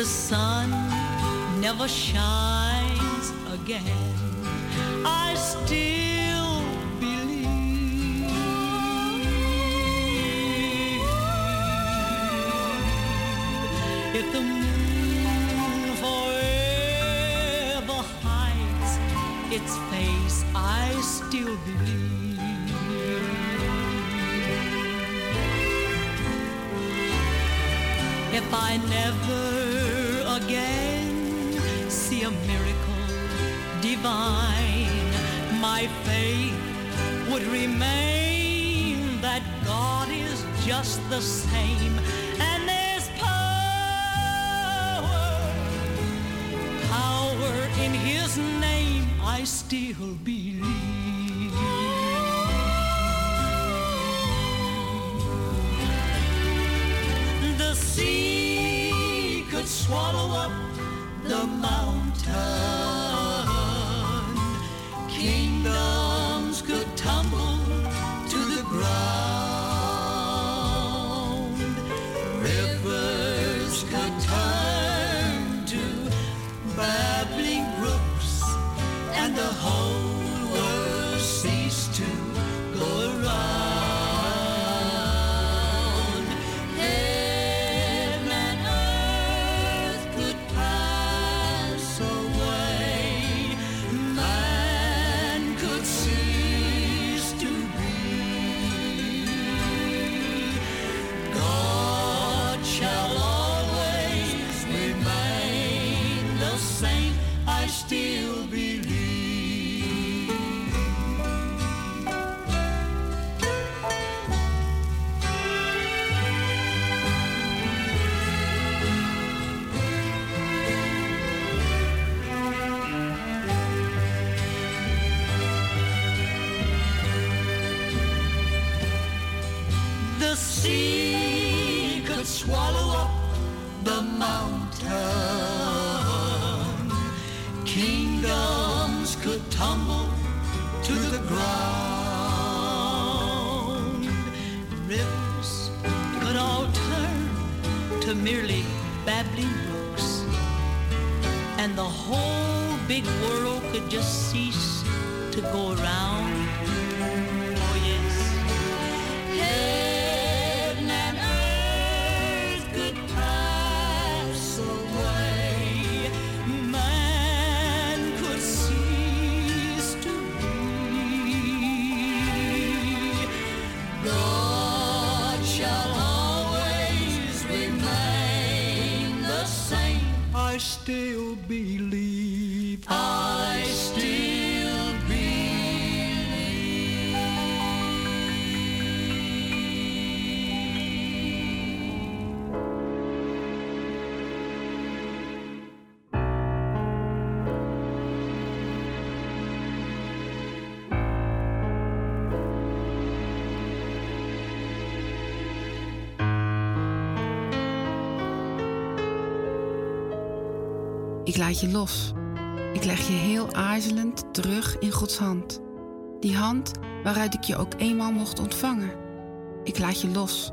the sun never shines again, I still believe if the moon forever hides its face, I still believe. if I never big world could just cease to go around. Ik laat je los. Ik leg je heel aarzelend terug in Gods hand. Die hand waaruit ik je ook eenmaal mocht ontvangen. Ik laat je los.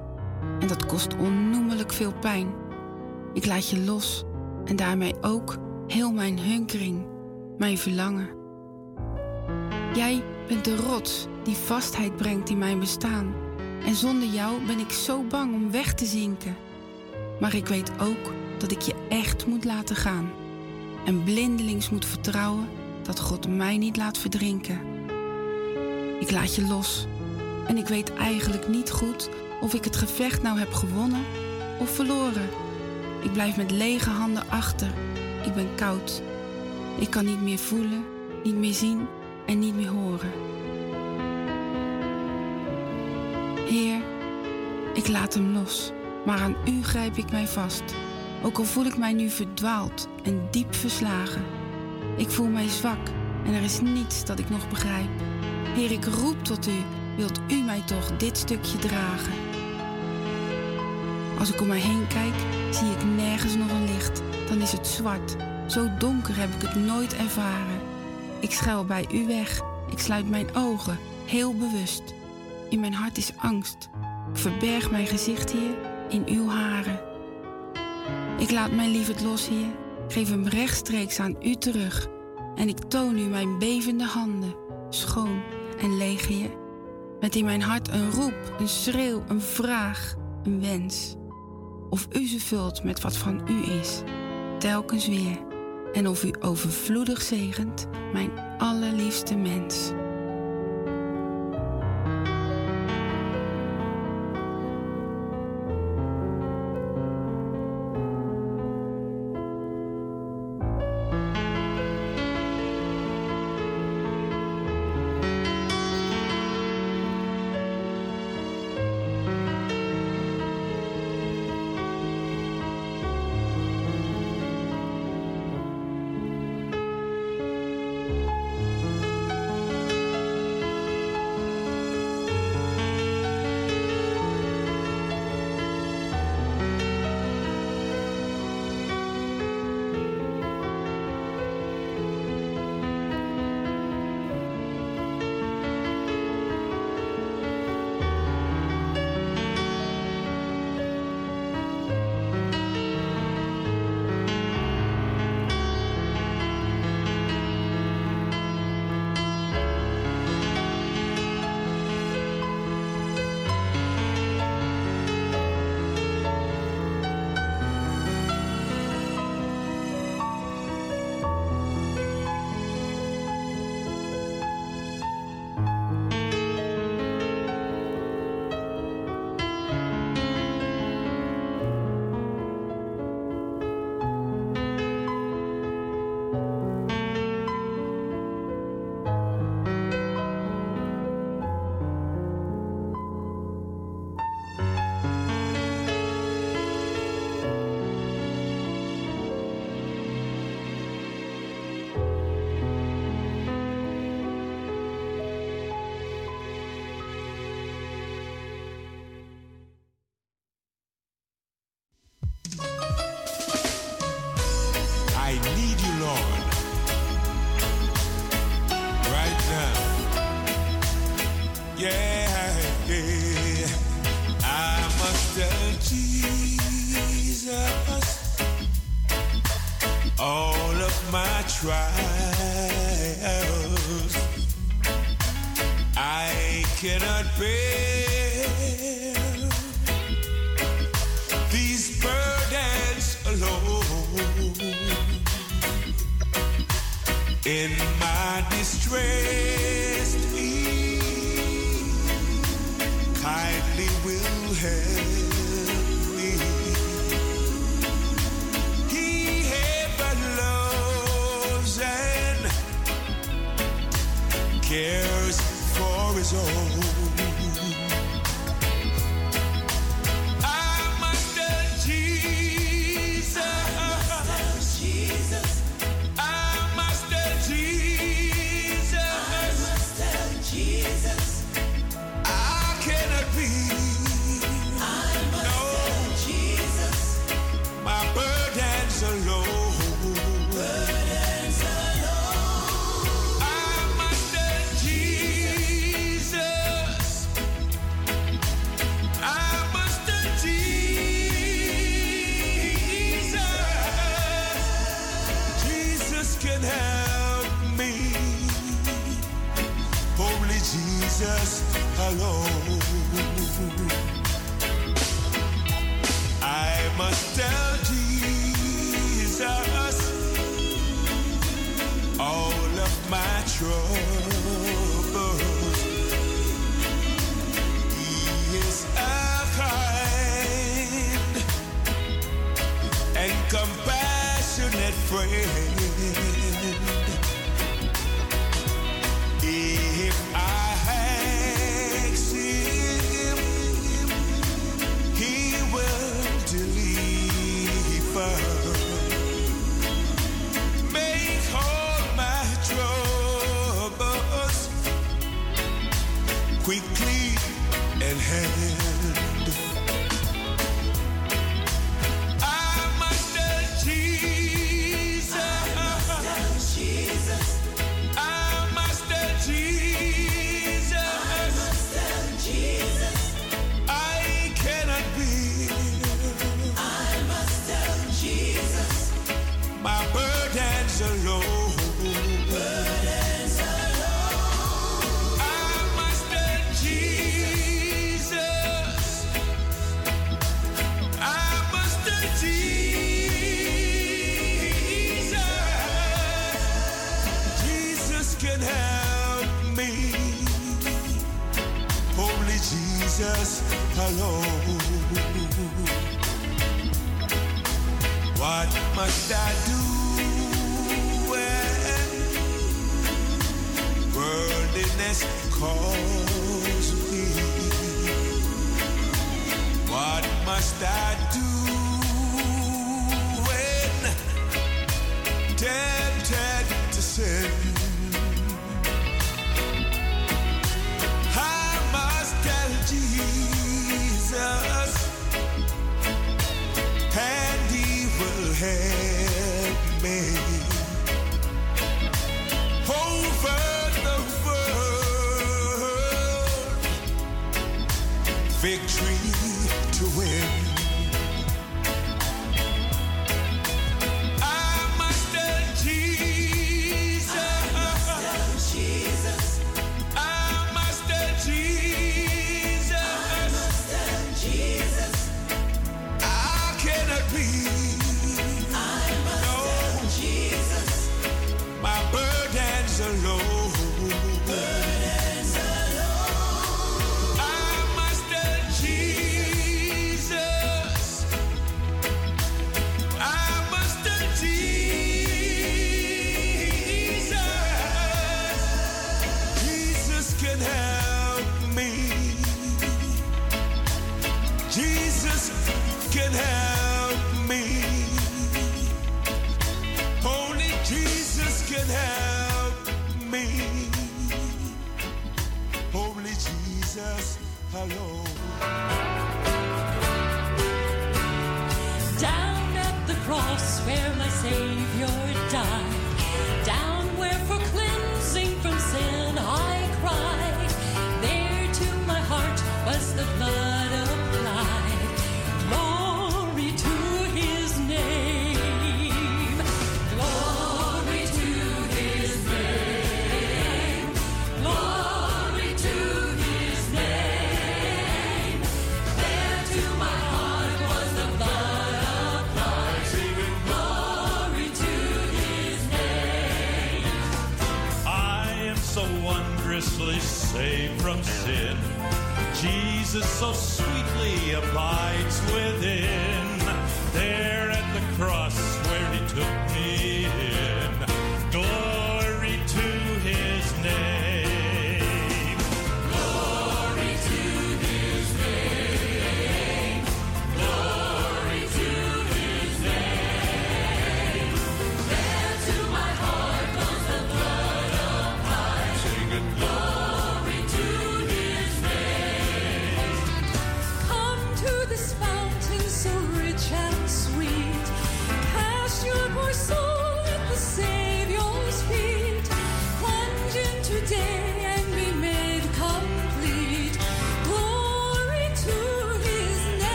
En dat kost onnoemelijk veel pijn. Ik laat je los. En daarmee ook heel mijn hunkering, mijn verlangen. Jij bent de rots die vastheid brengt in mijn bestaan. En zonder jou ben ik zo bang om weg te zinken. Maar ik weet ook dat ik je echt moet laten gaan. En blindelings moet vertrouwen dat God mij niet laat verdrinken. Ik laat je los. En ik weet eigenlijk niet goed of ik het gevecht nou heb gewonnen of verloren. Ik blijf met lege handen achter. Ik ben koud. Ik kan niet meer voelen, niet meer zien en niet meer horen. Heer, ik laat hem los, maar aan u grijp ik mij vast. Ook al voel ik mij nu verdwaald en diep verslagen. Ik voel mij zwak en er is niets dat ik nog begrijp. Heer, ik roep tot u, wilt u mij toch dit stukje dragen? Als ik om mij heen kijk, zie ik nergens nog een licht. Dan is het zwart. Zo donker heb ik het nooit ervaren. Ik schuil bij u weg. Ik sluit mijn ogen, heel bewust. In mijn hart is angst. Ik verberg mijn gezicht hier in uw haren. Ik laat mijn lieverd los hier, geef hem rechtstreeks aan u terug. En ik toon u mijn bevende handen, schoon en leeg hier. Met in mijn hart een roep, een schreeuw, een vraag, een wens. Of u ze vult met wat van u is, telkens weer. En of u overvloedig zegent, mijn allerliefste mens.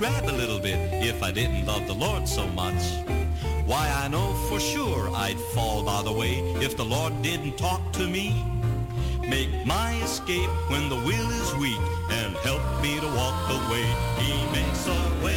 grab a little bit if I didn't love the Lord so much. Why, I know for sure I'd fall by the way if the Lord didn't talk to me. Make my escape when the will is weak and help me to walk the way. He makes a way.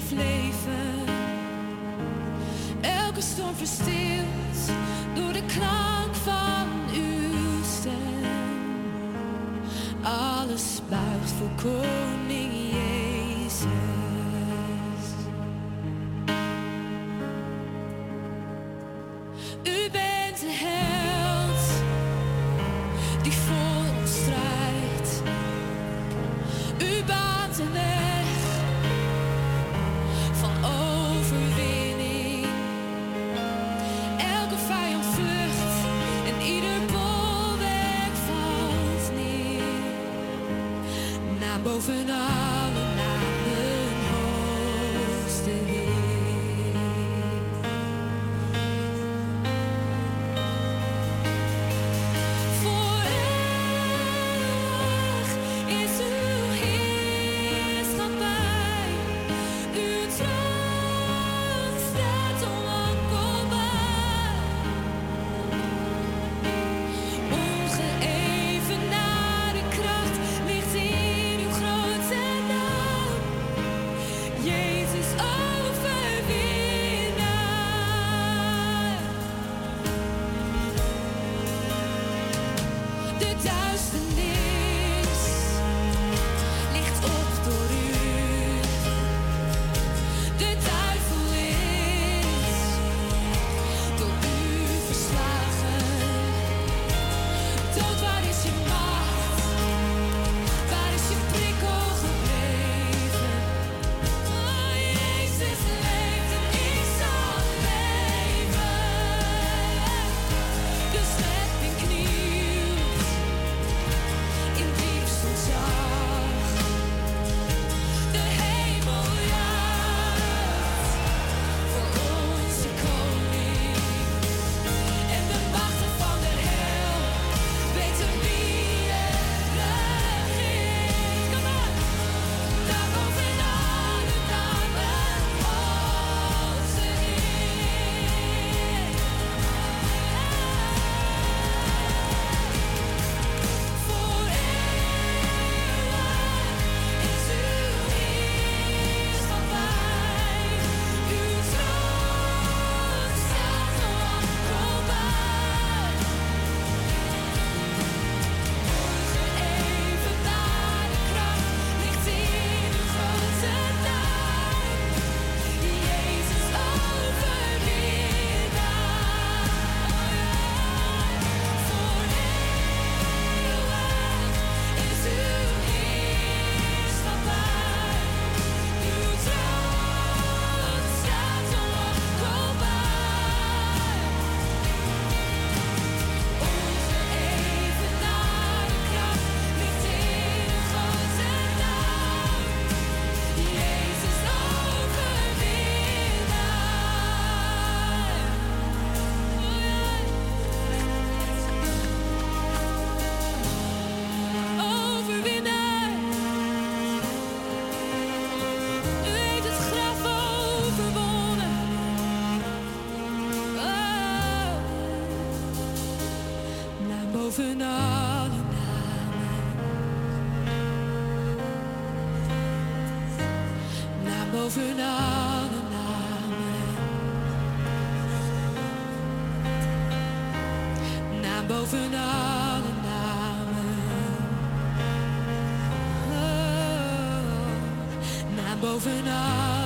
geeft leven. Elke storm verstilt door de klank van uw stem. Alles buigt voor. Naam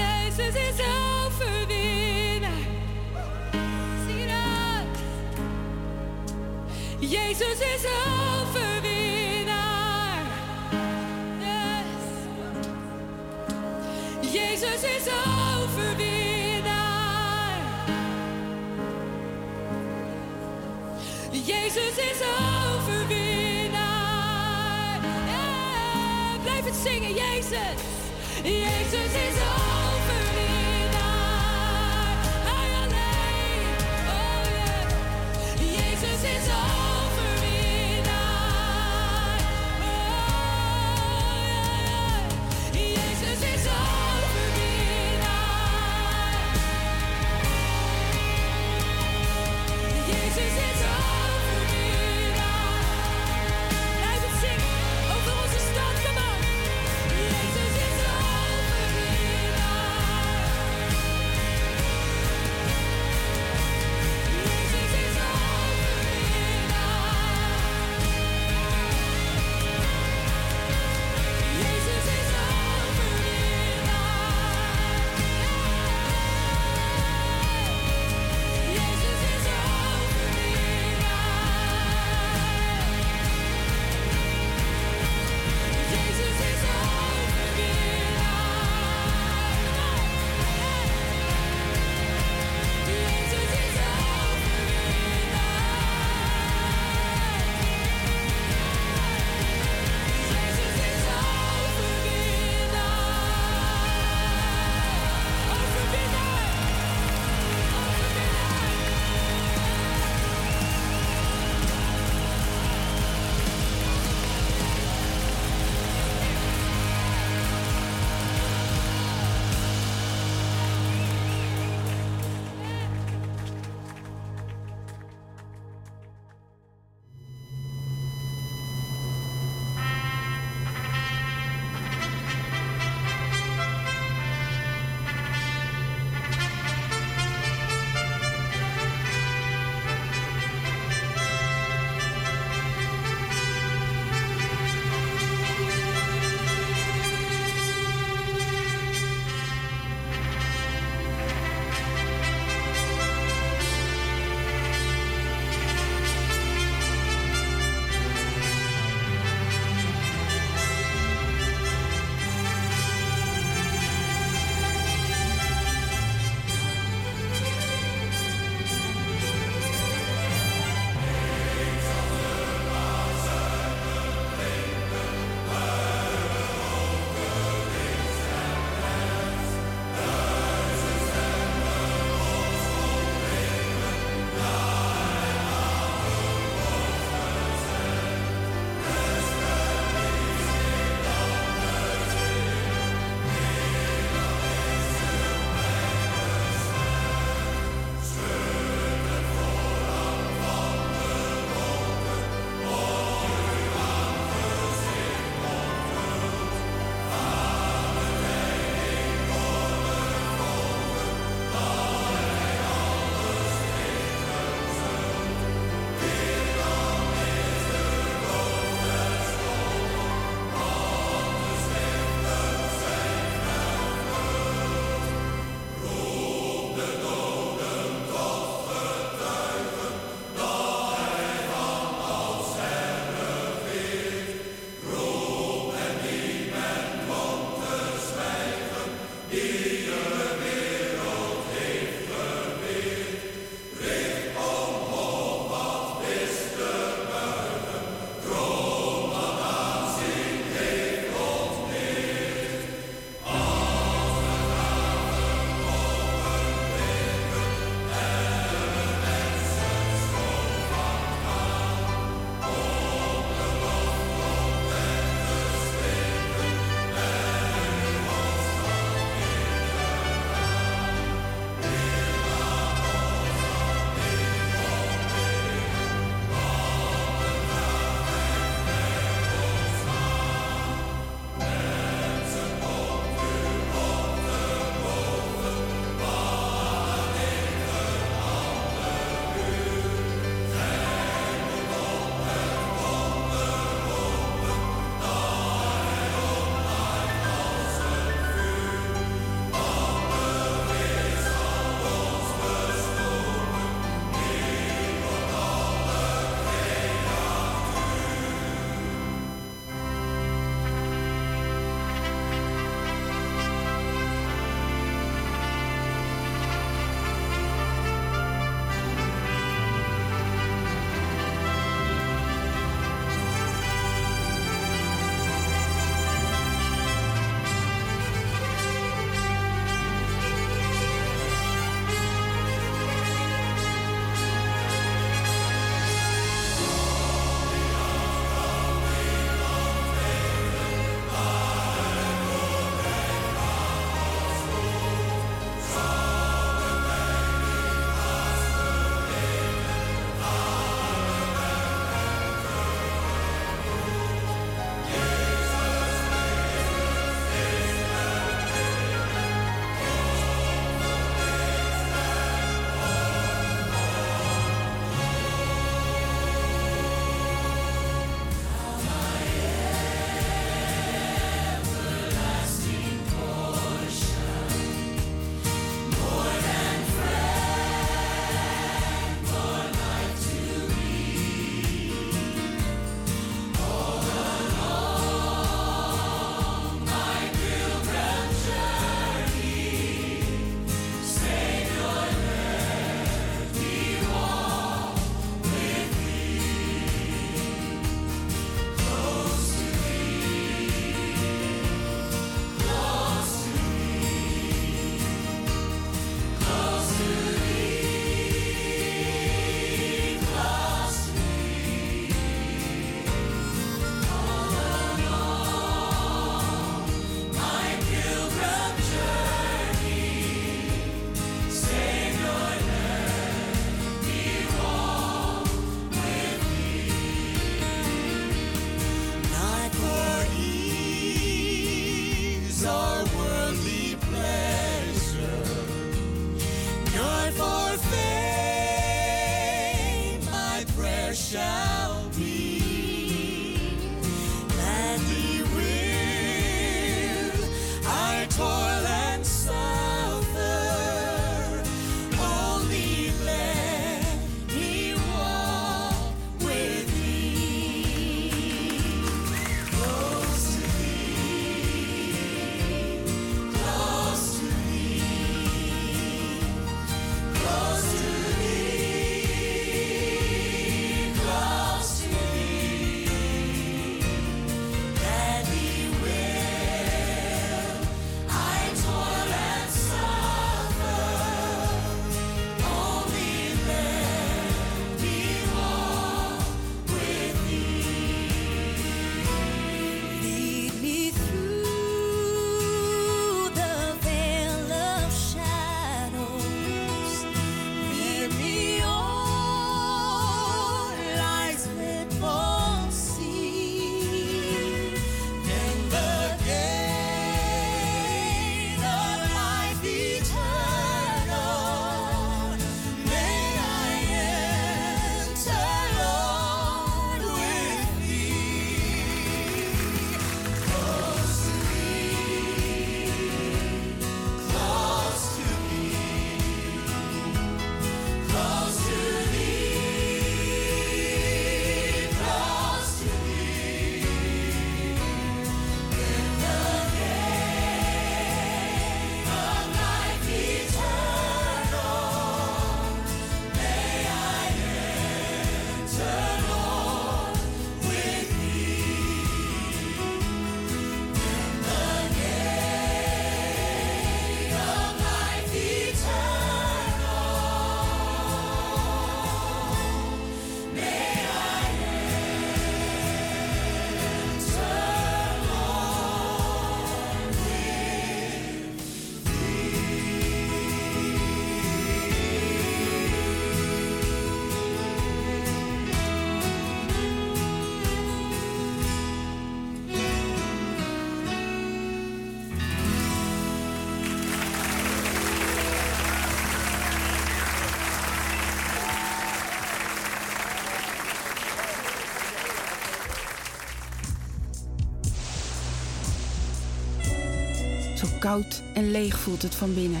koud en leeg voelt het van binnen.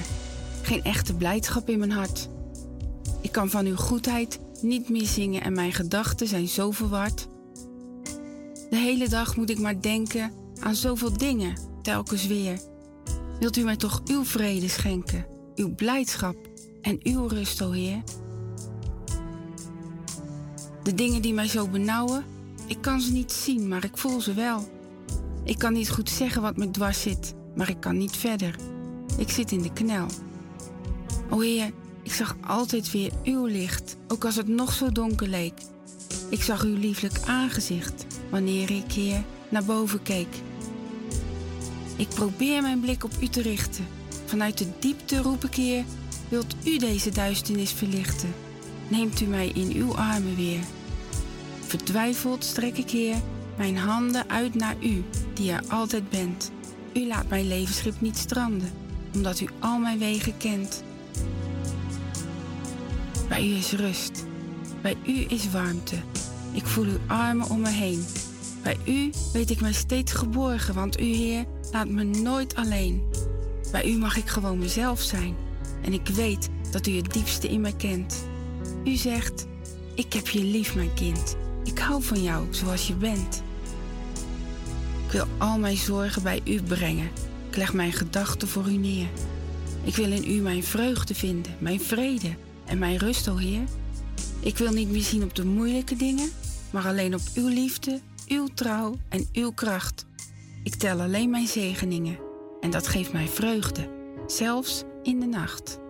Geen echte blijdschap in mijn hart. Ik kan van uw goedheid niet meer zingen en mijn gedachten zijn zo verward. De hele dag moet ik maar denken aan zoveel dingen, telkens weer. Wilt u mij toch uw vrede schenken, uw blijdschap en uw rust, o Heer? De dingen die mij zo benauwen, ik kan ze niet zien, maar ik voel ze wel. Ik kan niet goed zeggen wat me dwars zit, maar ik kan niet verder. Ik zit in de knel. O Heer, ik zag altijd weer uw licht, ook als het nog zo donker leek. Ik zag uw lieflijk aangezicht wanneer ik hier naar boven keek. Ik probeer mijn blik op u te richten. Vanuit de diepte roep ik Heer, wilt u deze duisternis verlichten? Neemt u mij in uw armen weer. Vertwijfeld strek ik Heer mijn handen uit naar u, die er altijd bent. U laat mijn levensschip niet stranden, omdat u al mijn wegen kent. Bij u is rust, bij u is warmte. Ik voel uw armen om me heen. Bij u weet ik mij steeds geborgen, want u, Heer, laat me nooit alleen. Bij u mag ik gewoon mezelf zijn. En ik weet dat u het diepste in mij kent. U zegt, ik heb je lief, mijn kind. Ik hou van jou zoals je bent. Wil al mijn zorgen bij u brengen. Ik leg mijn gedachten voor u neer. Ik wil in u mijn vreugde vinden, mijn vrede en mijn rust, o Heer. Ik wil niet meer zien op de moeilijke dingen, maar alleen op uw liefde, uw trouw en uw kracht. Ik tel alleen mijn zegeningen en dat geeft mij vreugde, zelfs in de nacht.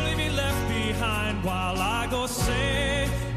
Surely be left behind while I go sailing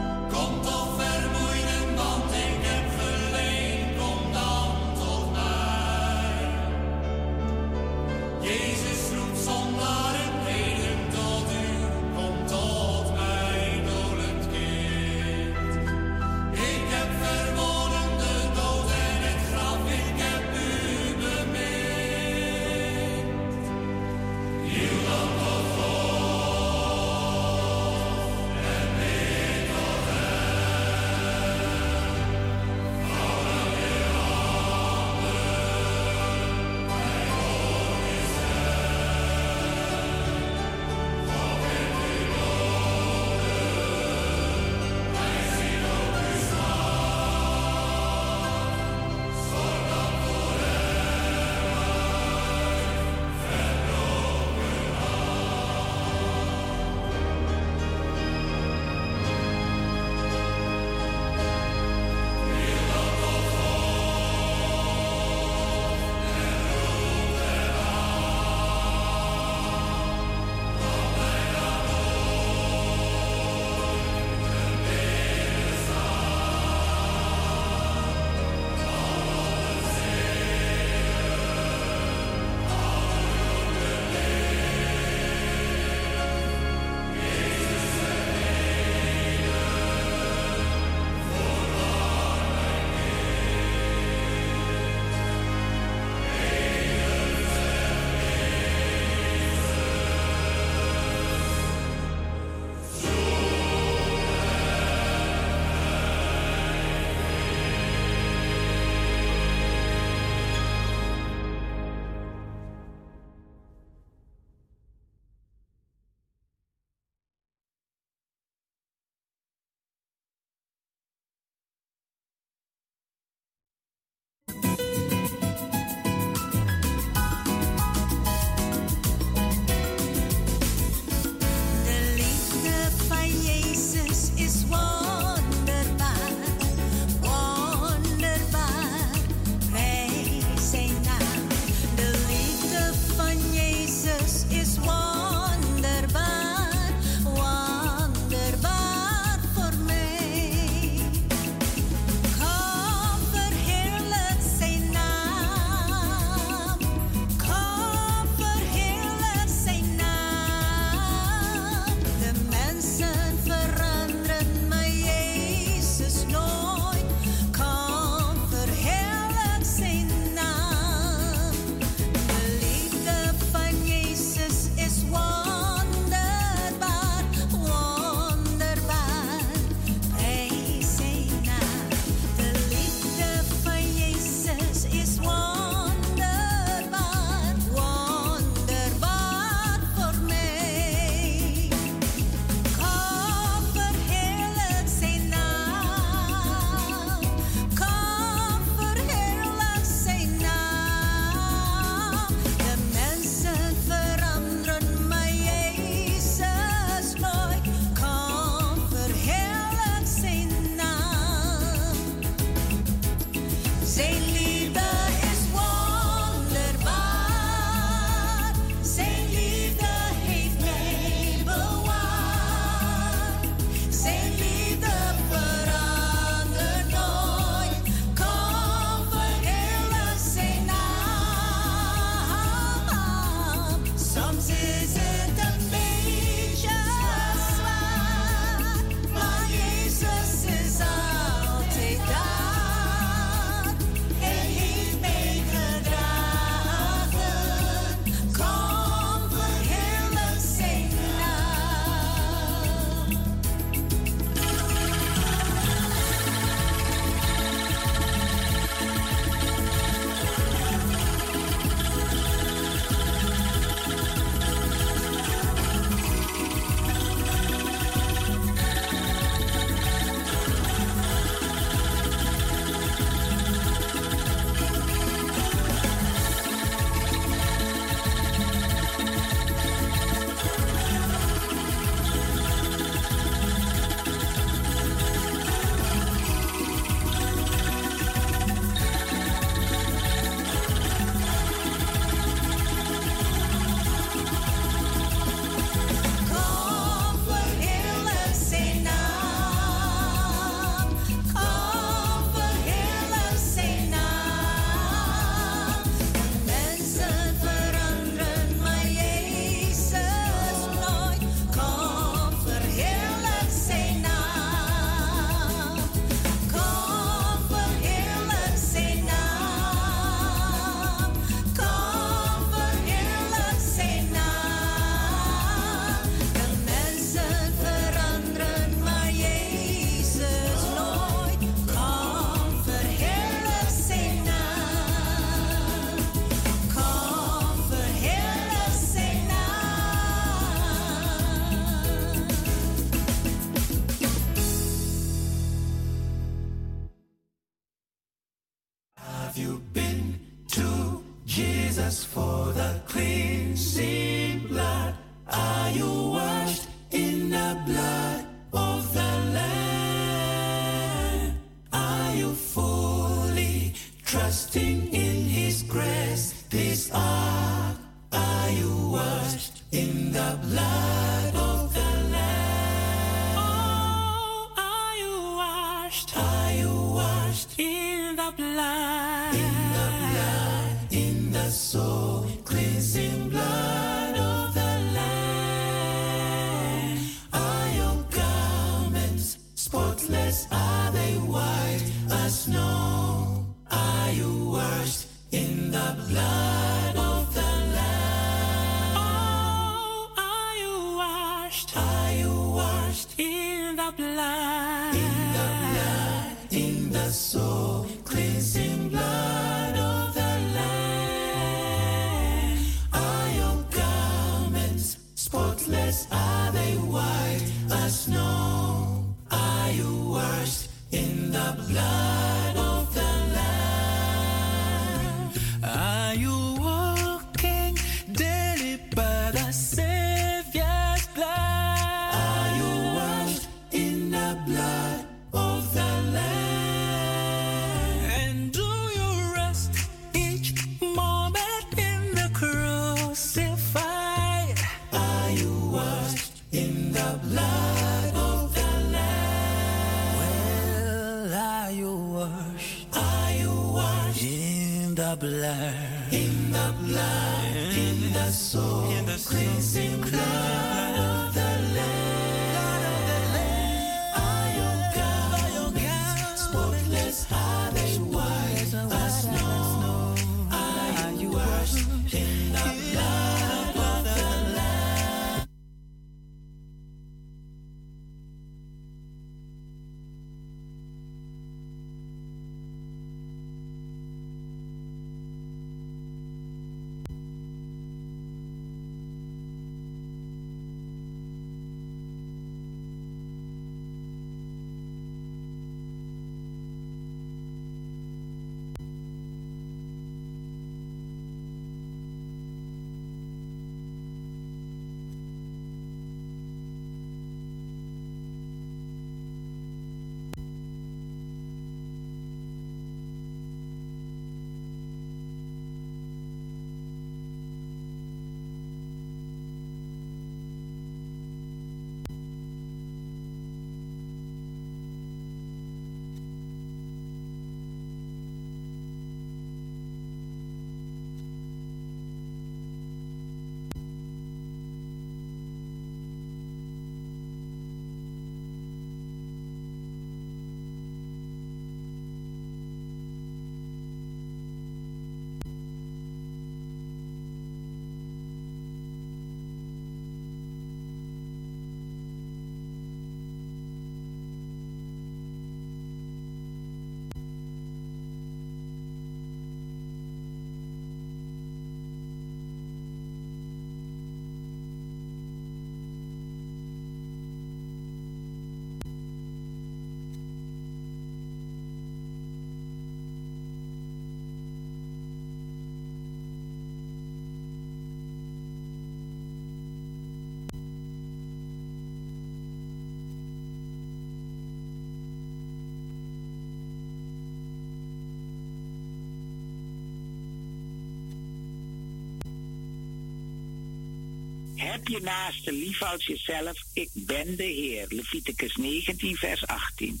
Heb je naaste lief als jezelf, ik ben de Heer. Leviticus 19, vers 18.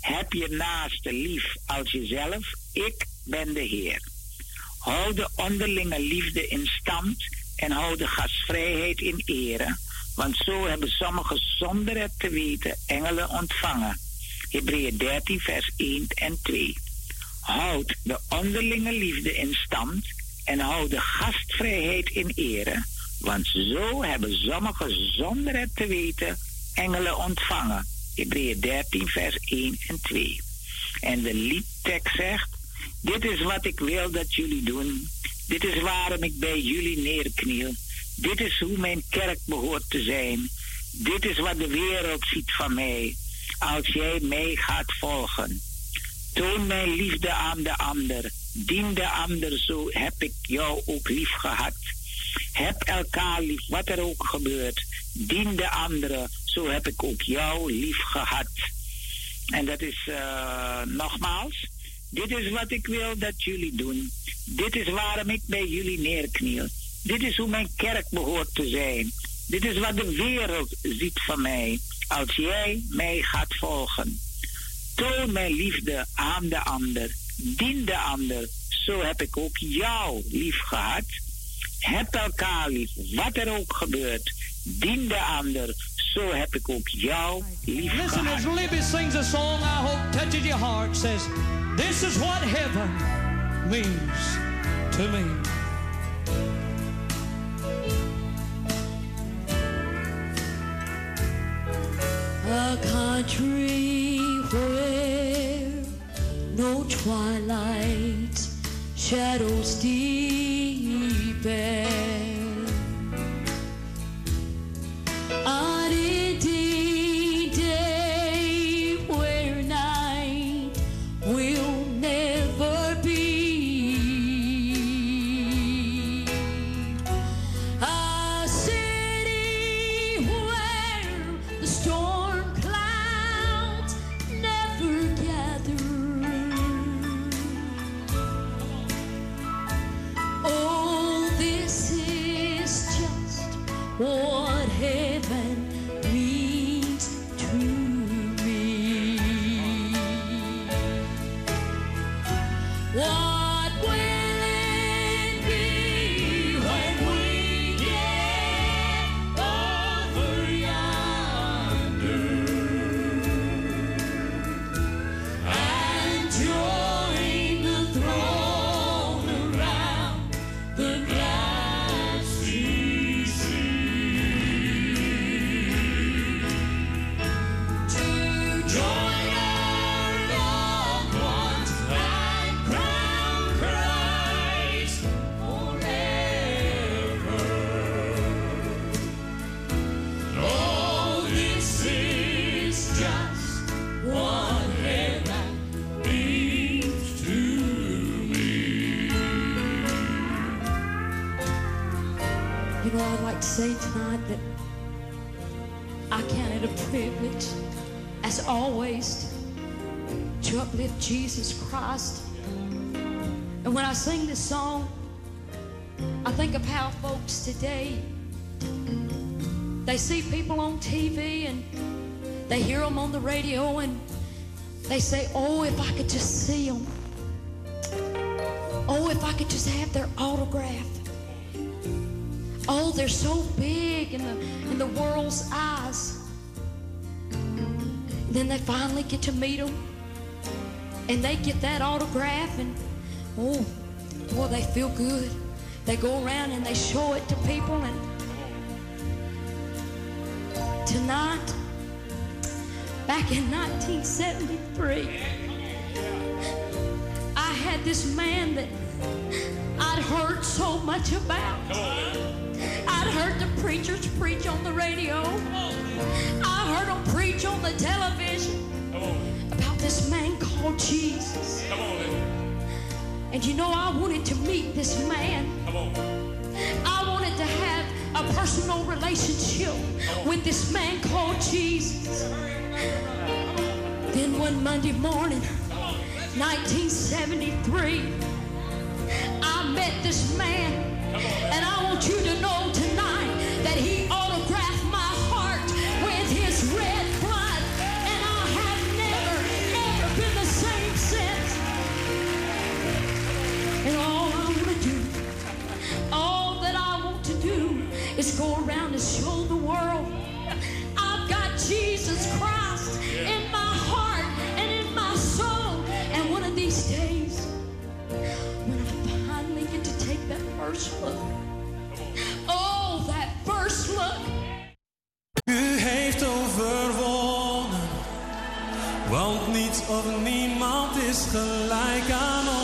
Heb je naaste lief als jezelf, ik ben de Heer. Hou de onderlinge liefde in stand en hou de gastvrijheid in ere. Want zo hebben sommigen zonder het te weten engelen ontvangen. Hebreeën 13, vers 1 en 2. Houd de onderlinge liefde in stand en hou de gastvrijheid in ere. Want zo hebben sommigen zonder het te weten engelen ontvangen. Hebreeën 13, vers 1 en 2. En de liedtekst zegt: Dit is wat ik wil dat jullie doen. Dit is waarom ik bij jullie neerkniel. Dit is hoe mijn kerk behoort te zijn. Dit is wat de wereld ziet van mij. Als jij mij gaat volgen. Toon mijn liefde aan de ander. Dien de ander, zo heb ik jou ook lief gehad. Heb elkaar lief, wat er ook gebeurt. Dien de anderen, zo heb ik ook jou lief gehad. En dat is uh, nogmaals, dit is wat ik wil dat jullie doen. Dit is waarom ik bij jullie neerkniel. Dit is hoe mijn kerk behoort te zijn. Dit is wat de wereld ziet van mij. Als jij mij gaat volgen. Toon mijn liefde aan de ander. Dien de ander. Zo heb ik ook jou lief gehad. Heb elkaar lief, wat er ook gebeurt. Dien de ander. Zo heb ik ook jou lief Listen, as. Libby sings a song I hope touches your heart. Says, This is what heaven means to me. A country where no twilight shadows deepen. pé. Areia uplift Jesus Christ. And when I sing this song, I think of how folks today they see people on TV and they hear them on the radio and they say, Oh, if I could just see them. Oh, if I could just have their autograph. Oh, they're so big in the, in the world's eyes. Then they finally get to meet them and they get that autograph and oh, boy, they feel good. They go around and they show it to people and tonight, back in 1973, I had this man that I'd heard so much about. I'd heard the preachers preach on the radio. I heard them preach on the television this man called Jesus. Come on, And you know, I wanted to meet this man. Come on. I wanted to have a personal relationship with this man called Jesus. Then one Monday morning, 1973, I met this man. And I want you to know tonight U heeft overwonnen, want niets of niemand is gelijk aan onze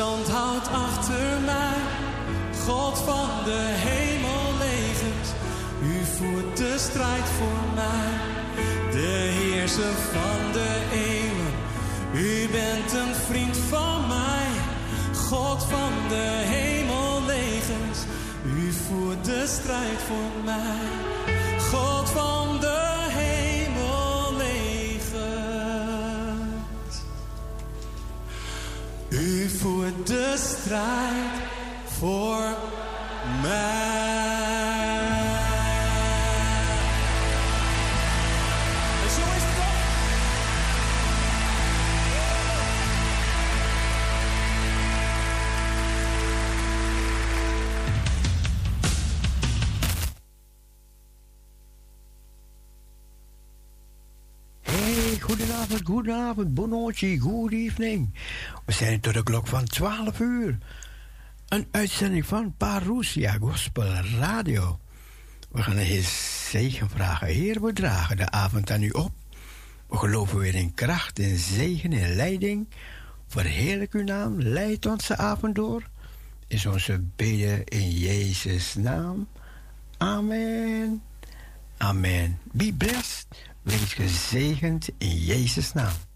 en de strijd voor mij. En zo is het toch? Hey, goedenavond, goedenavond, bonootje, good evening. Zijn tot de klok van 12 uur. Een uitzending van Parousia Gospel Radio. We gaan een Heer zegen vragen. Heer, we dragen de avond aan u op. We geloven weer in kracht, in zegen, in leiding. Verheerlijk uw naam, leid onze avond door. Is onze beden in Jezus' naam. Amen. Amen. Be blessed. Wees gezegend in Jezus' naam.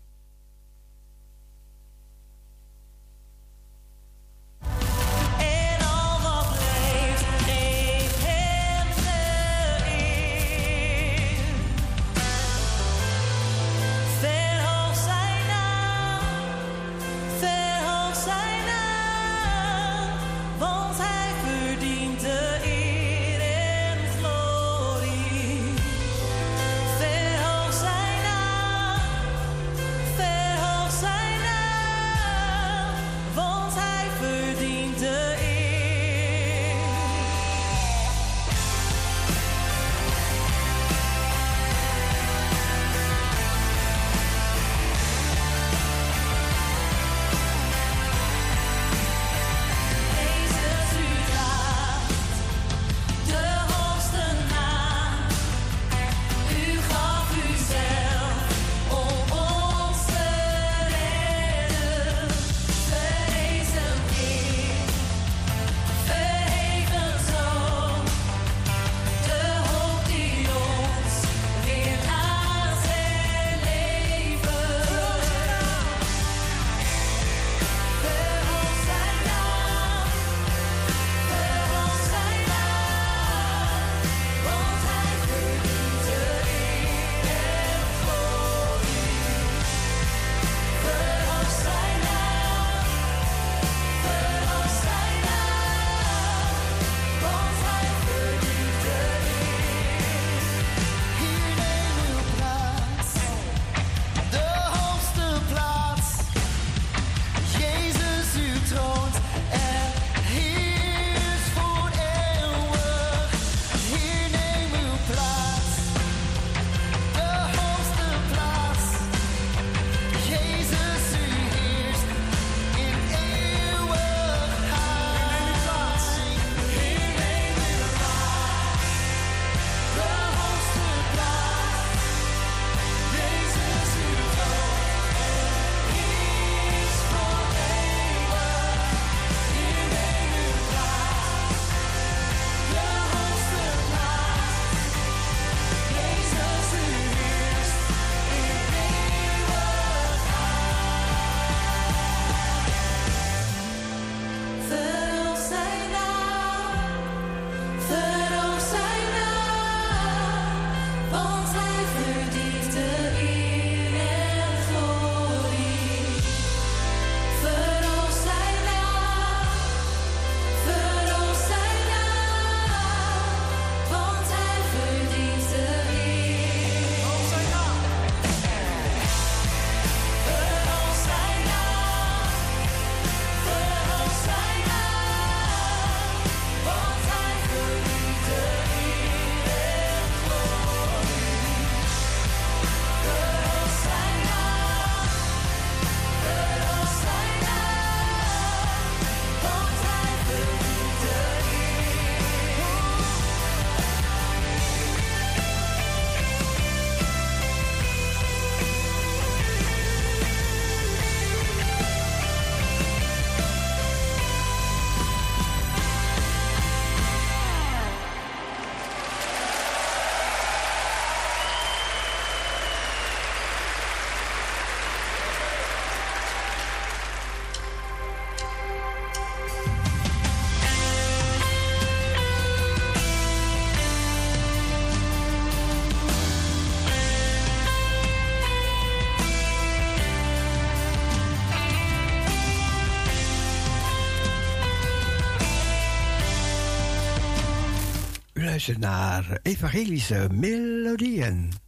naar Evangelische Melodieën.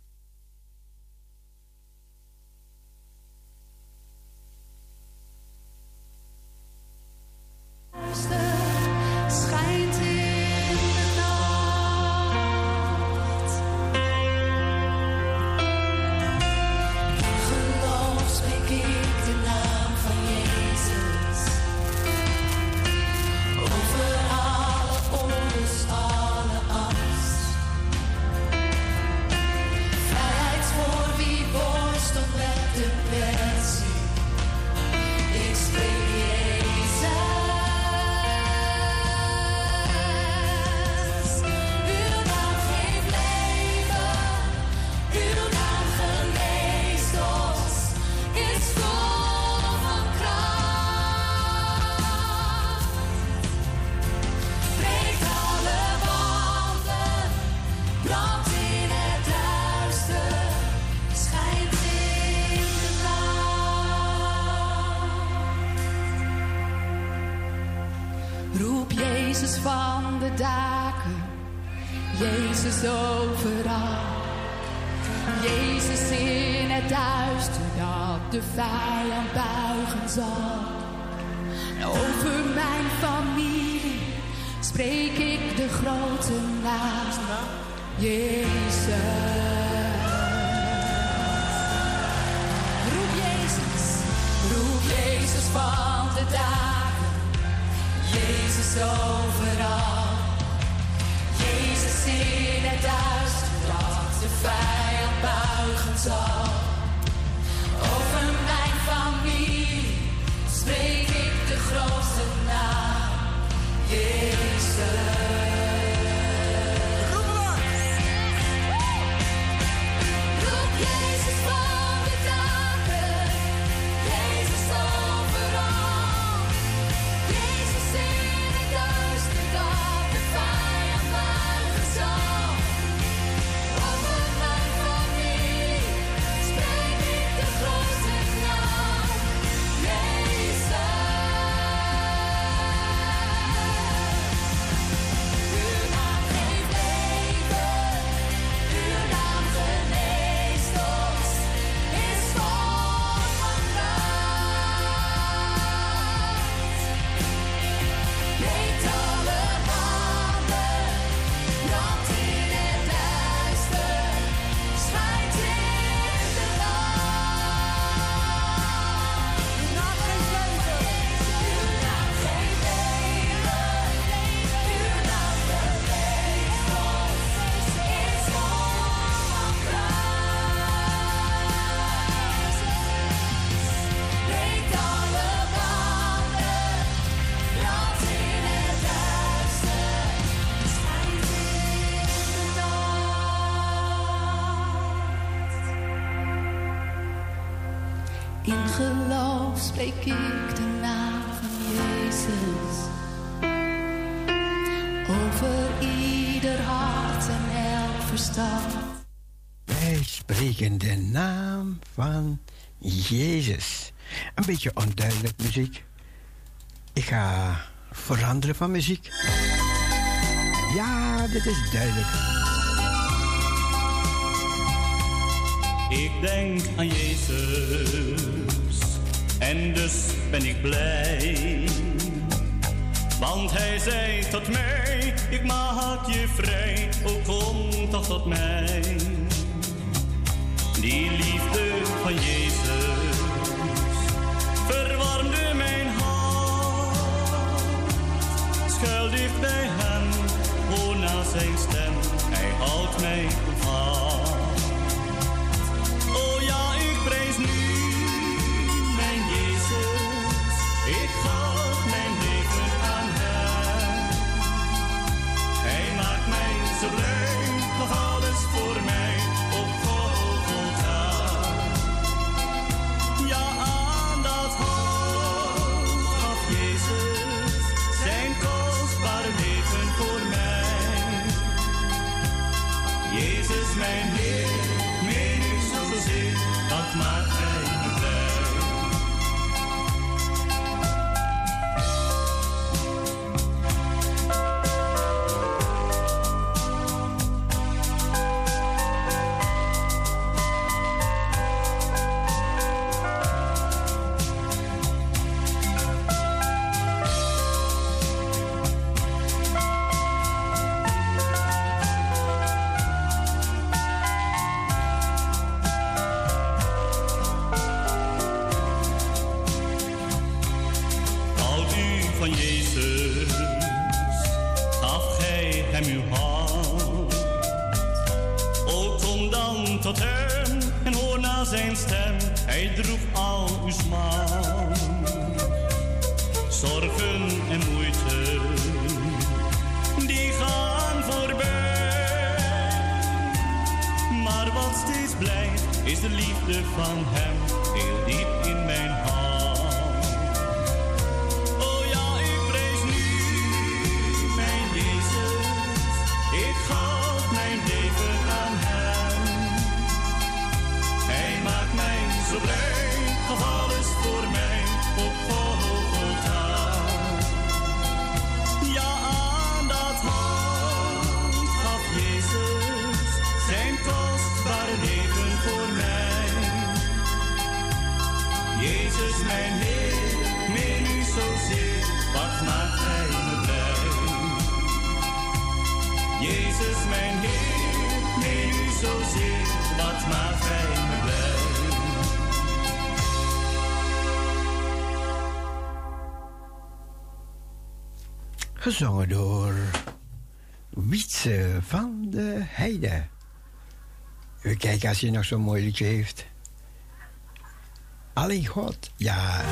spreek ik de naam van Jezus. Over ieder hart en elk verstand. Wij spreken de naam van Jezus. Een beetje onduidelijk muziek. Ik ga veranderen van muziek. Ja, dit is duidelijk. Ik denk aan Jezus en dus ben ik blij. Want hij zei tot mij, ik maak je vrij, oh kom toch tot mij. Die liefde van Jezus verwarmde mijn hart. Schuil dicht bij hem, hoor na zijn stem, hij houdt mij vast. gezongen door Wietse van de Heide. We kijken als hij nog zo'n mooi liedje heeft. Alleen God, ja.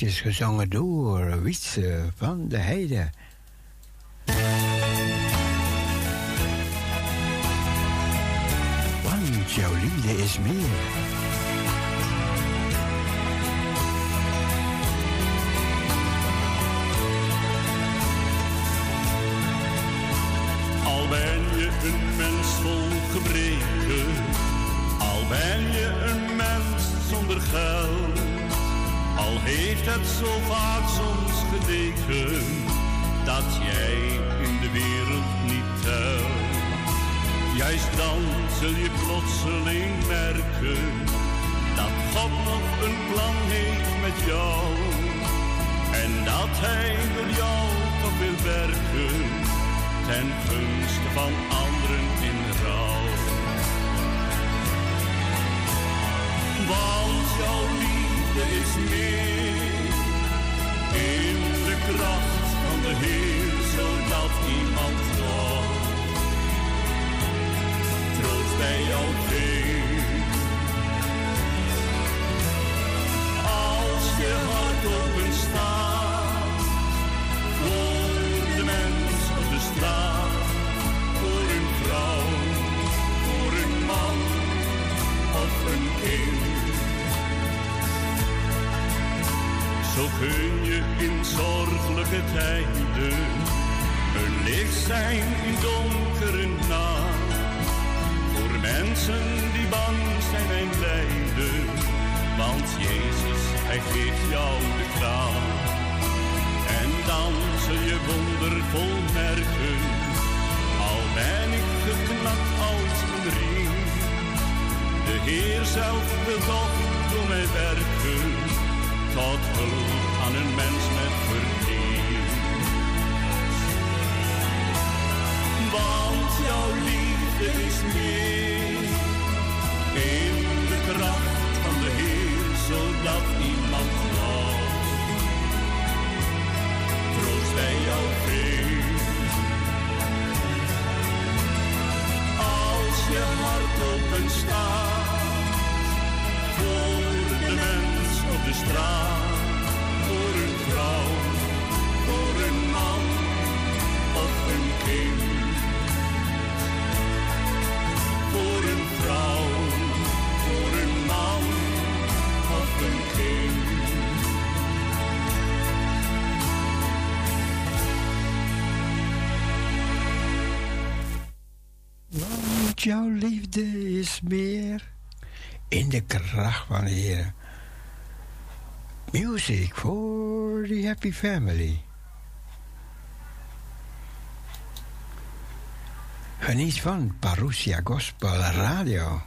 liedjes gezongen door Wietse van de Heide. Want jouw is meer een plan heeft met jou. En dat hij door jou toch wil werken ten gunste van anderen in rouw. Want jouw liefde is meer in de kracht van de Heer, zodat iemand nog troost bij jou. Kun je in zorgelijke tijden een licht zijn in donkere nacht. Voor mensen die bang zijn en lijden, want Jezus, Hij geeft jou de kracht. En dan zul je wondervol merken, al ben ik geknakt als een riem. De Heer zelf toch door mij werken tot hulp een mens met verdriet. Want jouw liefde is meer in de kracht van de Heer, zodat iemand nog troost bij jou vindt. Als je hart open staat voor de mens op de straat, meer in de kracht van de Heer. Music for the happy family. Geniet van Parousia Gospel Radio.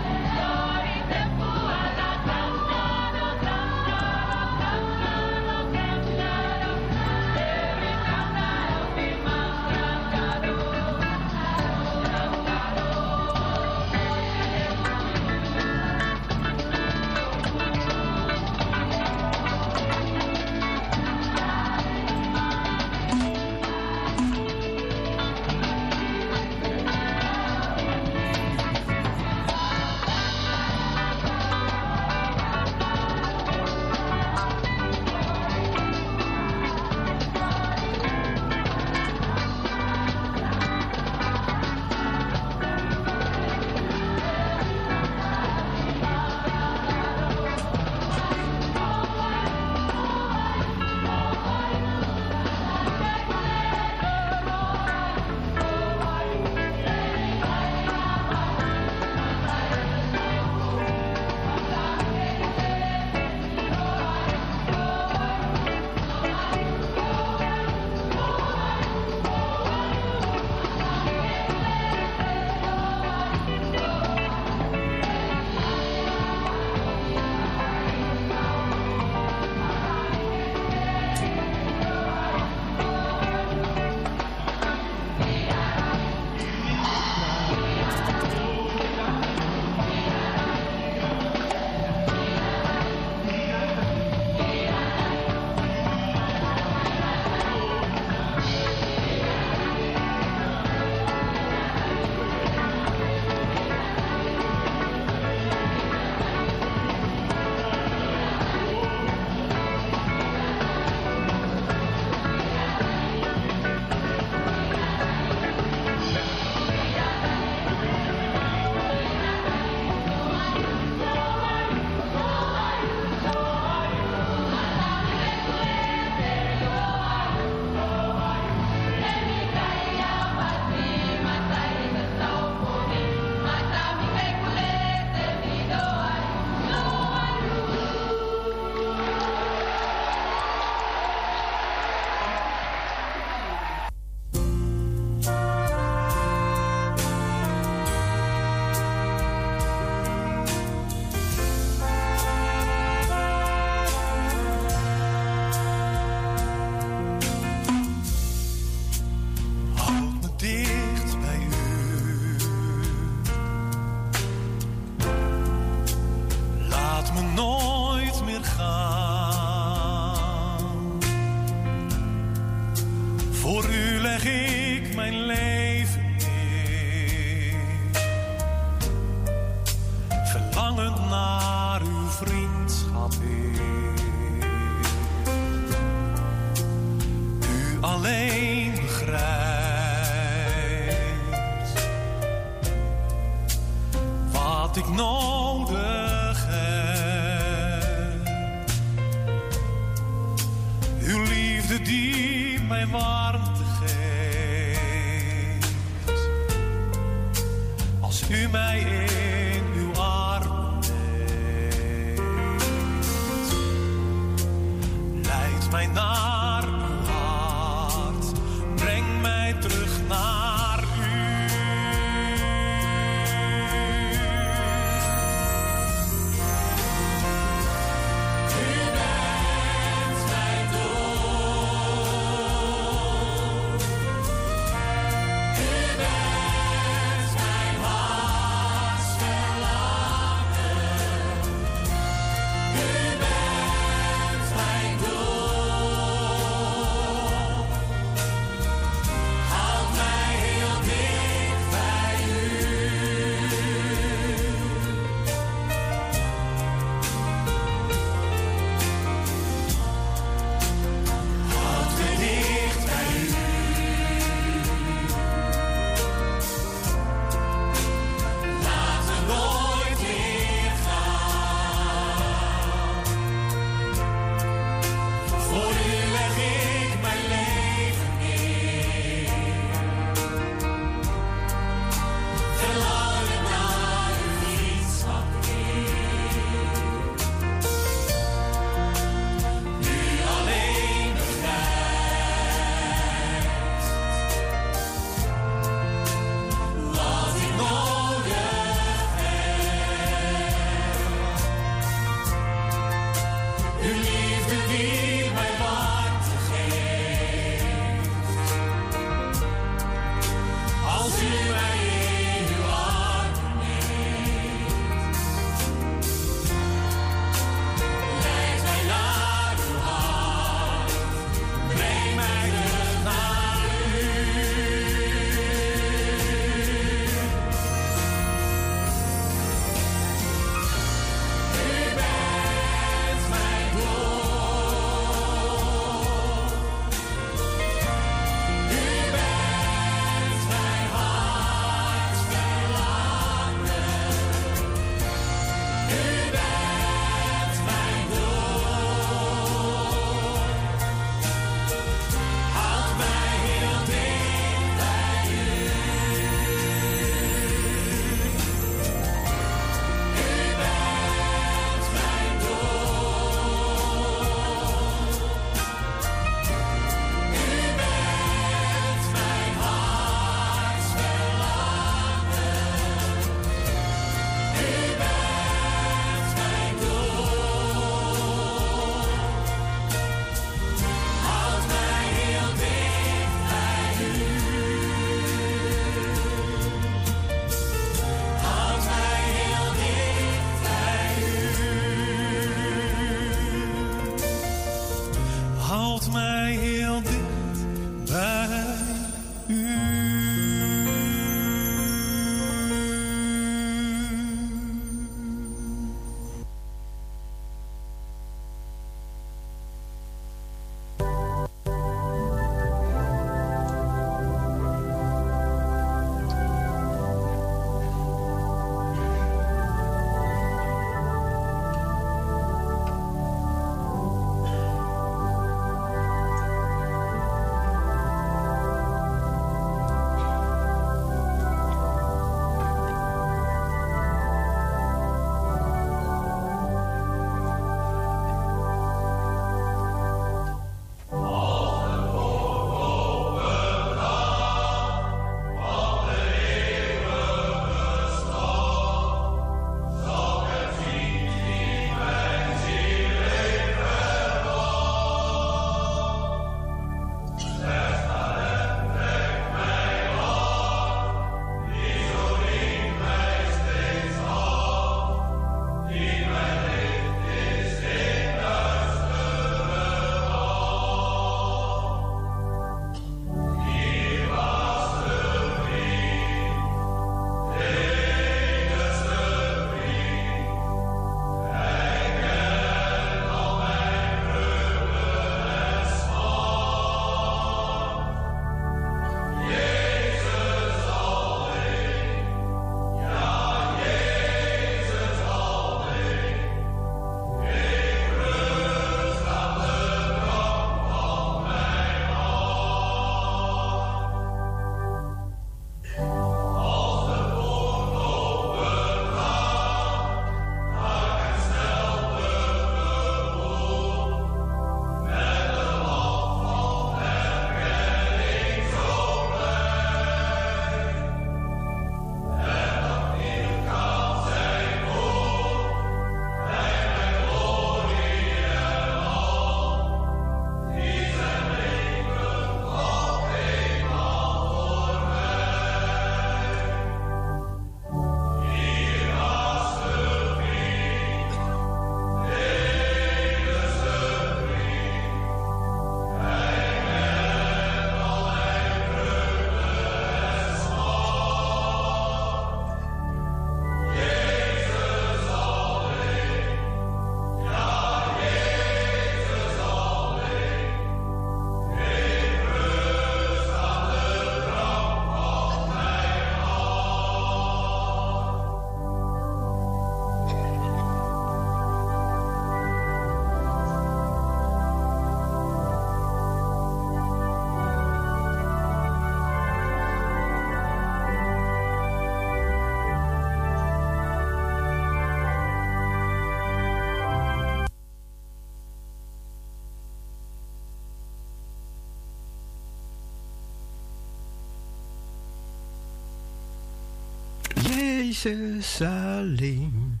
Jezus alleen.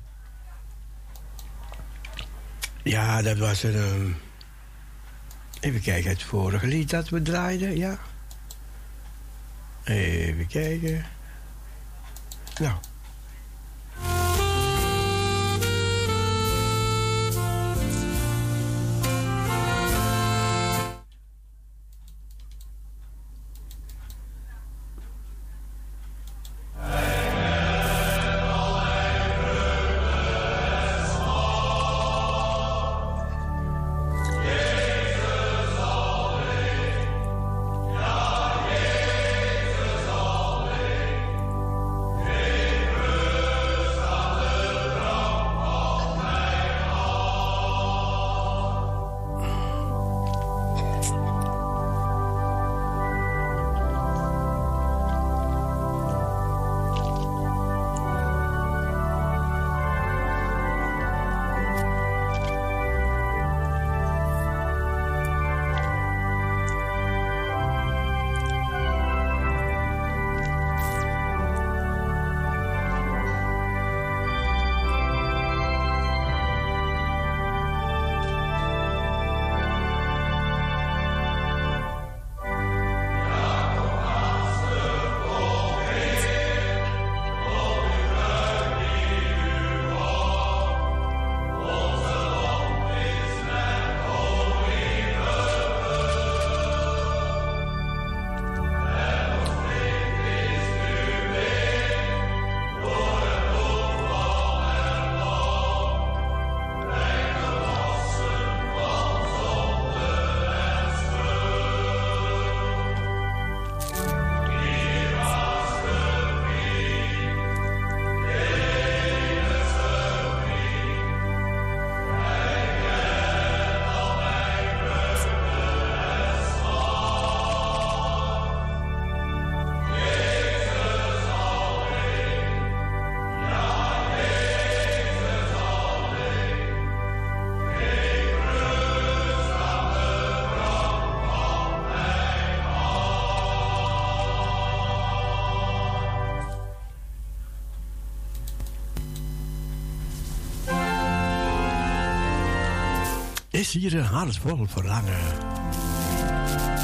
Ja, dat was een. ehm, even kijken, het vorige lied dat we draaiden, ja. Even kijken. Is hier een hart vol verlangen?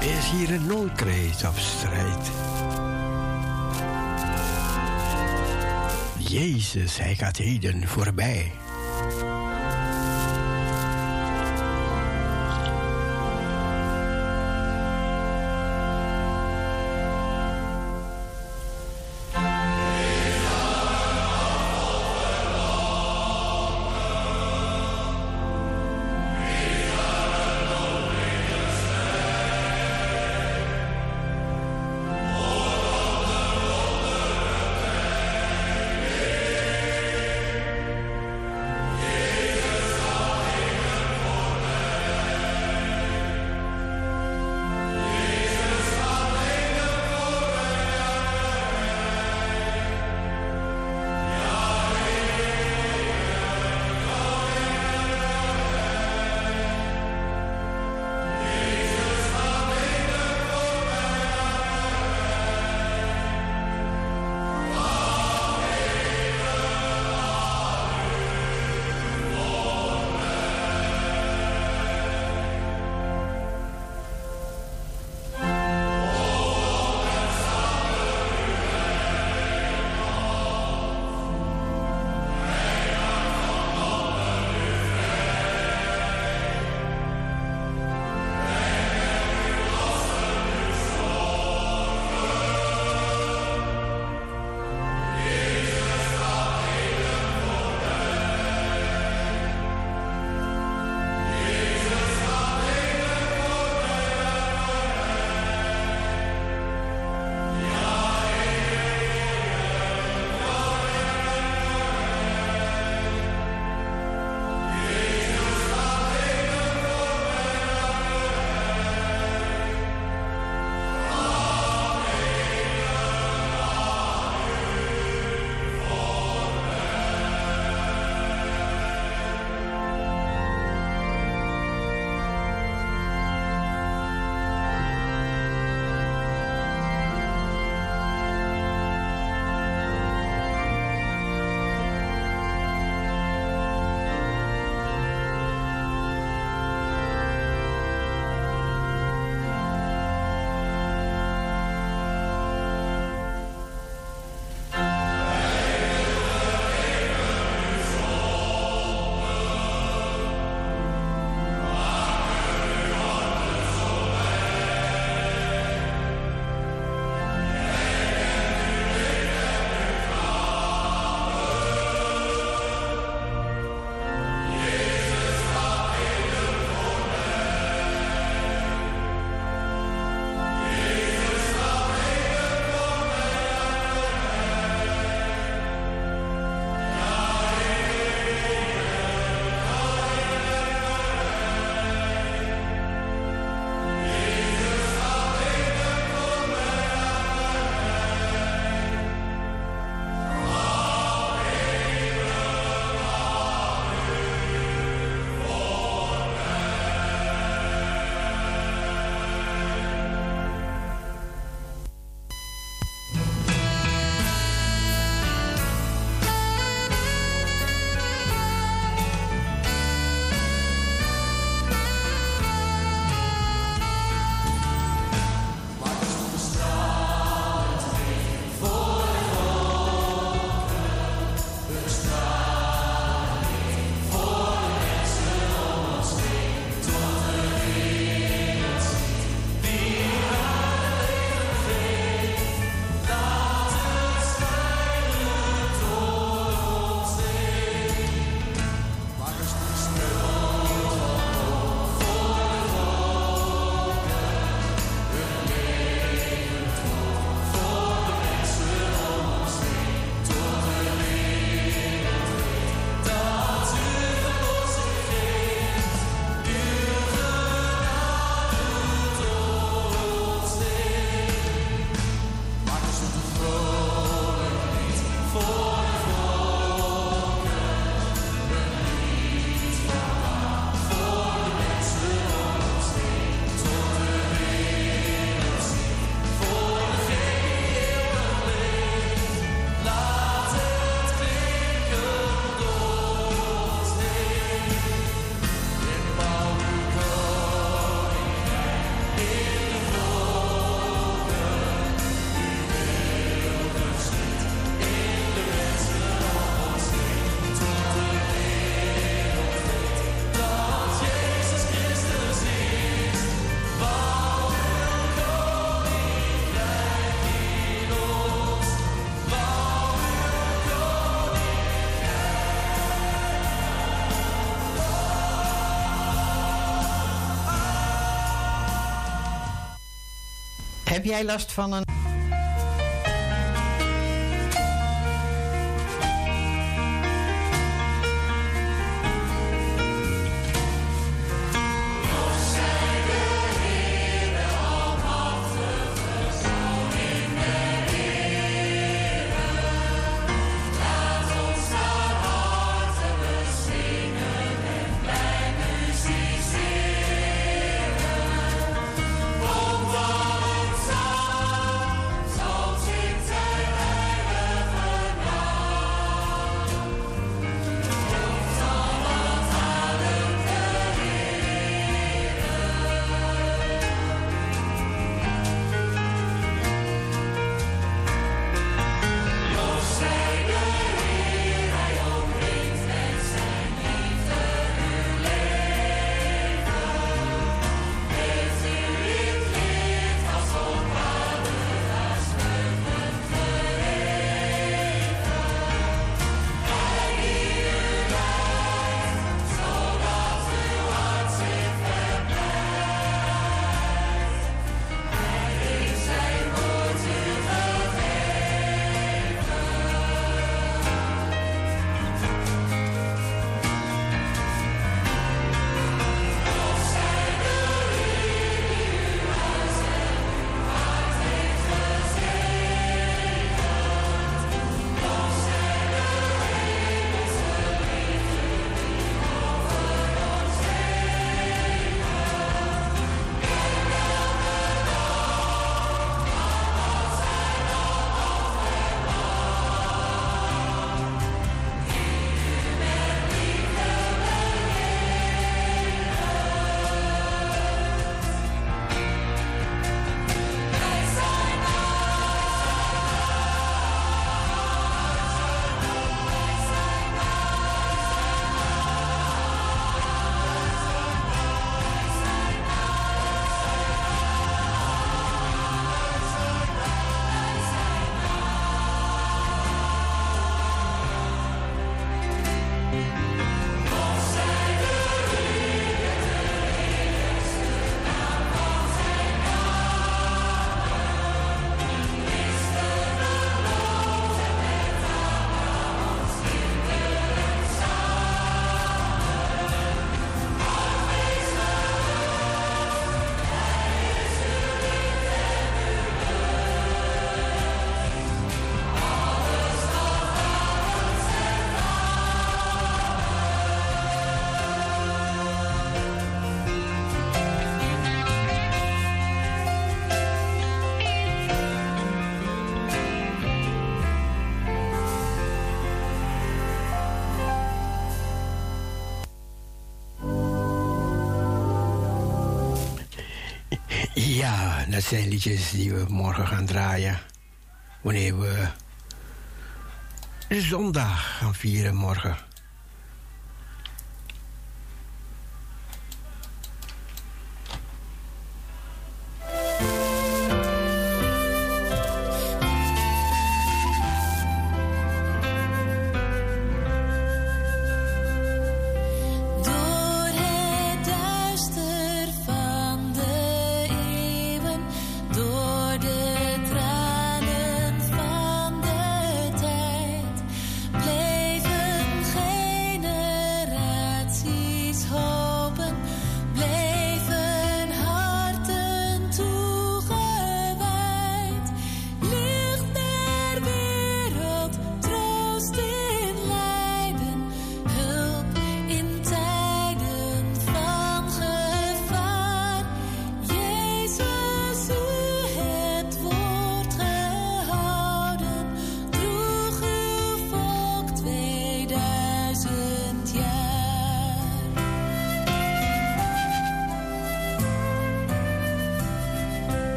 Is hier een noodkreet of strijd? Jezus, hij gaat heden voorbij. Heb jij last van een... Ja, dat zijn liedjes die we morgen gaan draaien. Wanneer we zondag gaan vieren morgen.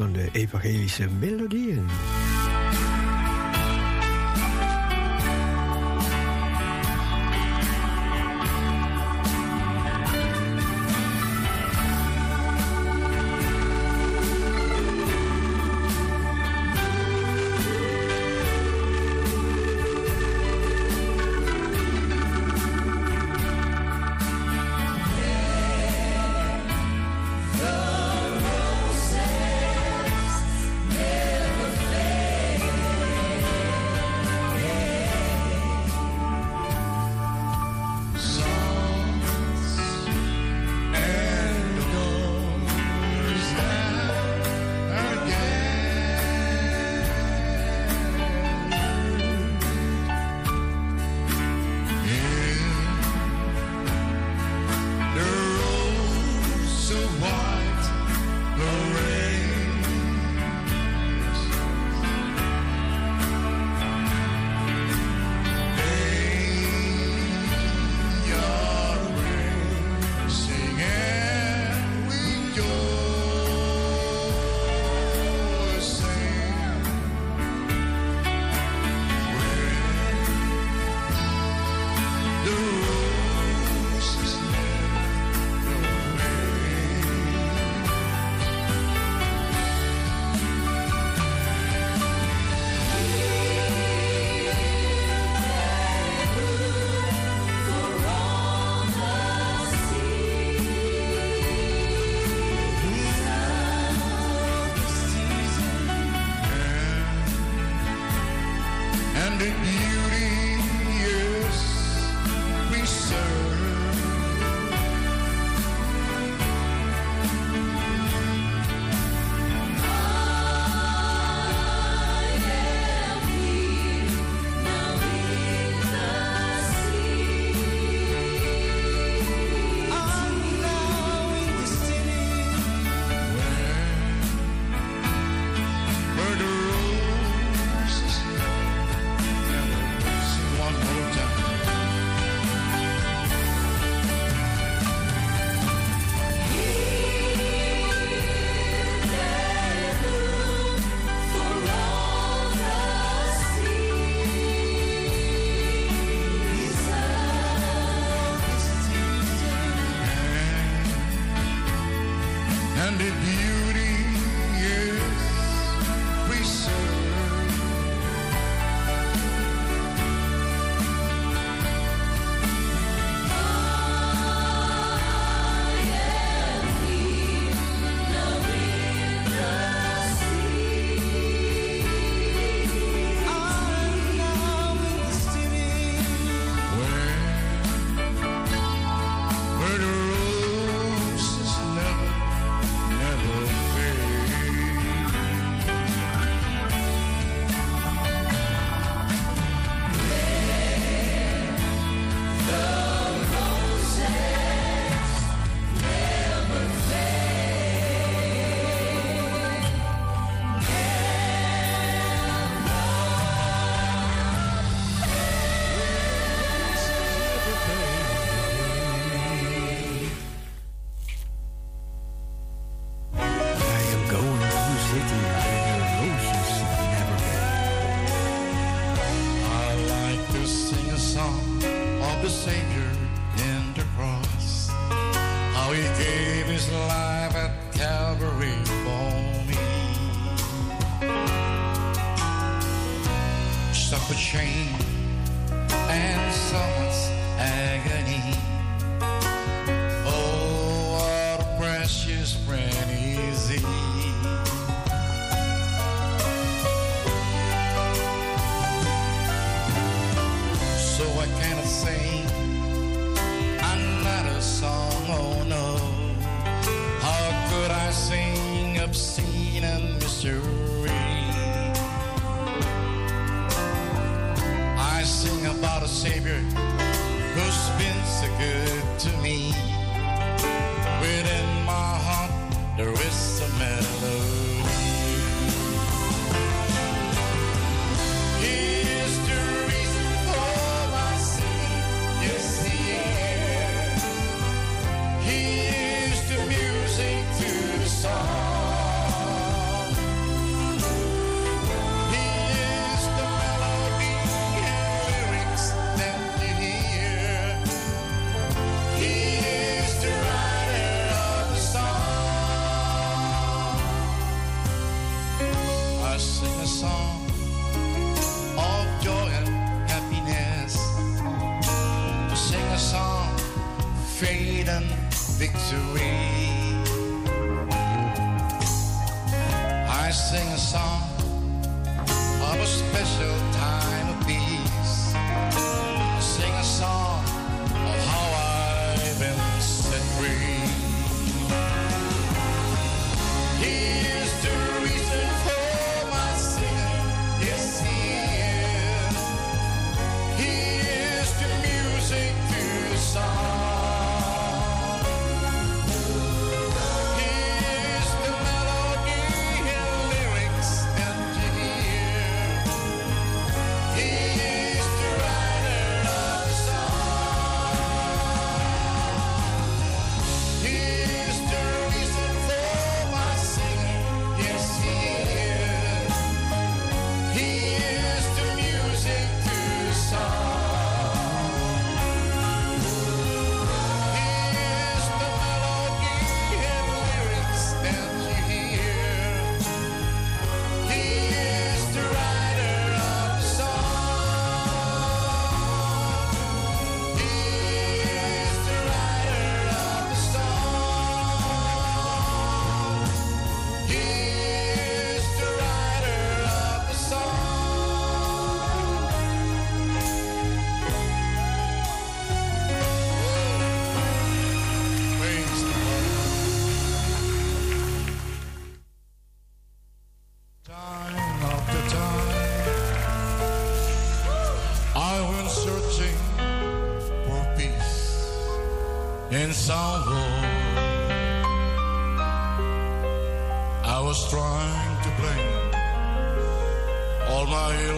Van de evangelische melodieën.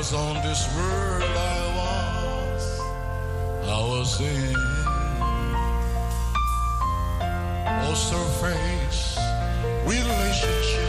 was on this world I was, I was in. Oh, was her face, relationship.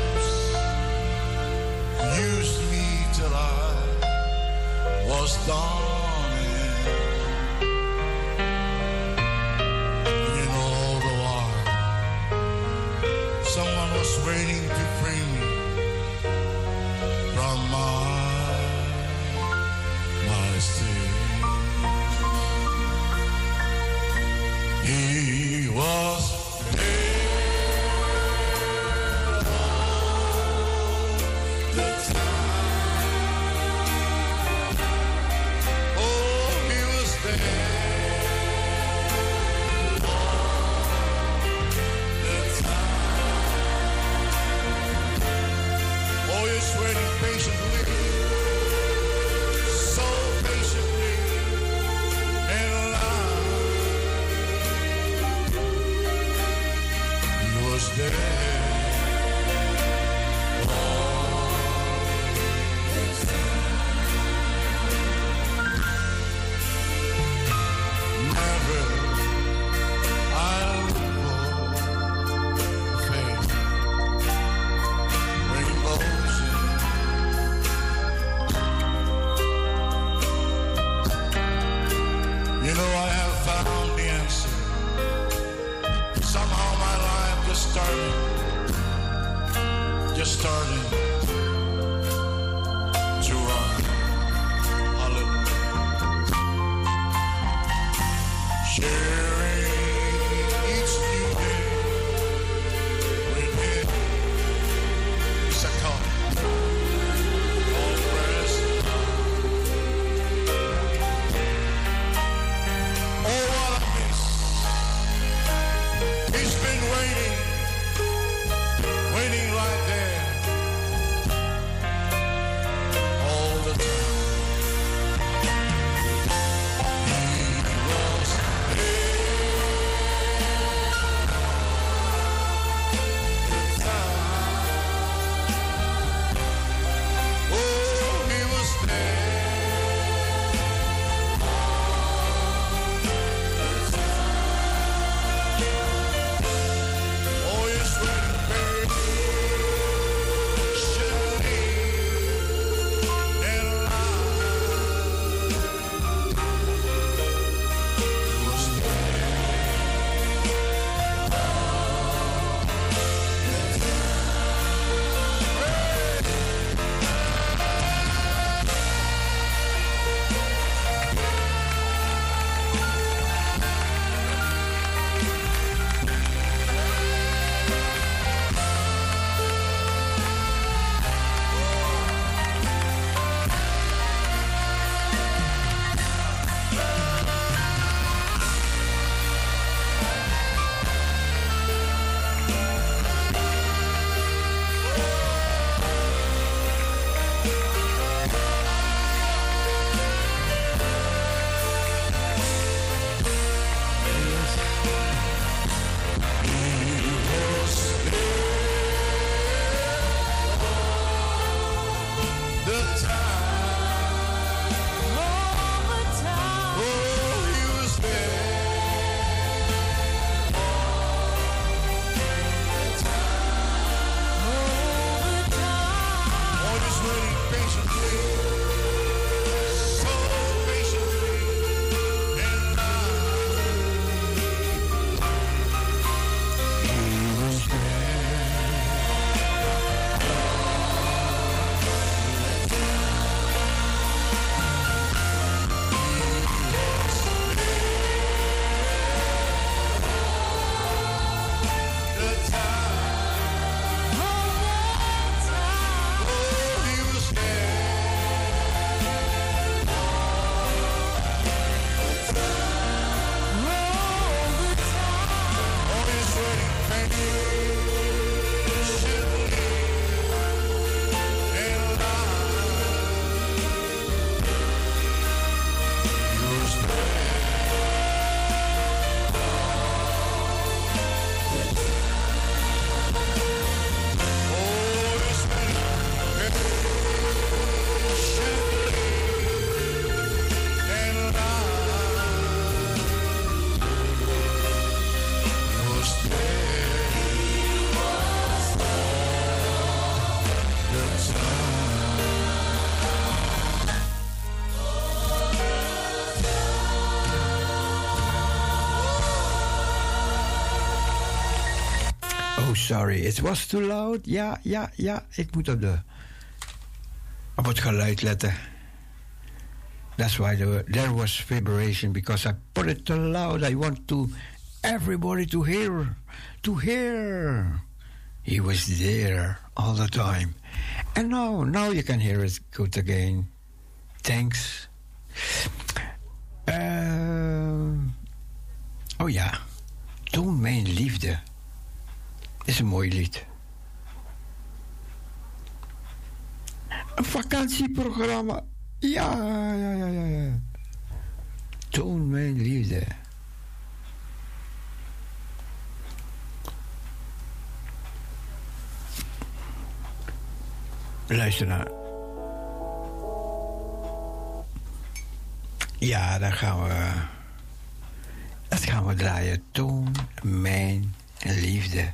Sorry. It was too loud. Ja, ja, ja. Ik moet op, de, op het geluid letten. That's why there, was vibration because I put it too loud. I want to everybody to hear, to hear. He was there all the time. And now, now you can hear it good again. Thanks. Vakantieprogramma. Ja, ja, ja, ja, ja. Toon mijn liefde. Luister naar. Ja, dan gaan we. Dat gaan we draaien. Toon mijn liefde.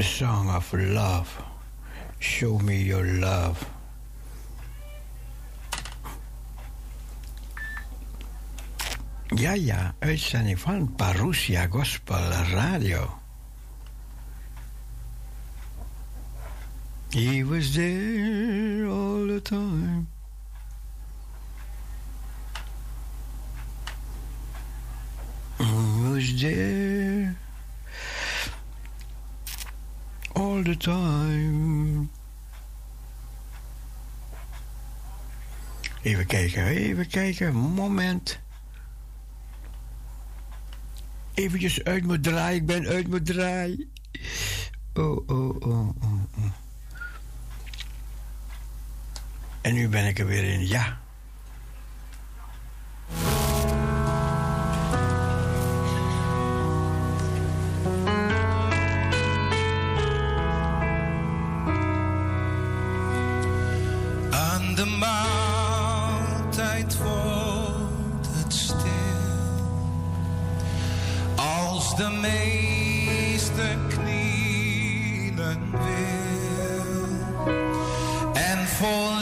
A song of love. Show me your love. Ja, ja, uitzending van Parousia Gospel Radio. He was there all the time. He was there all the time. Even kijken, even kijken, moment. Eventjes uit mijn draai, ik ben uit mijn draai. Oh, oh, oh, oh, oh. En nu ben ik er weer in, ja. De meester knielen wil. En vol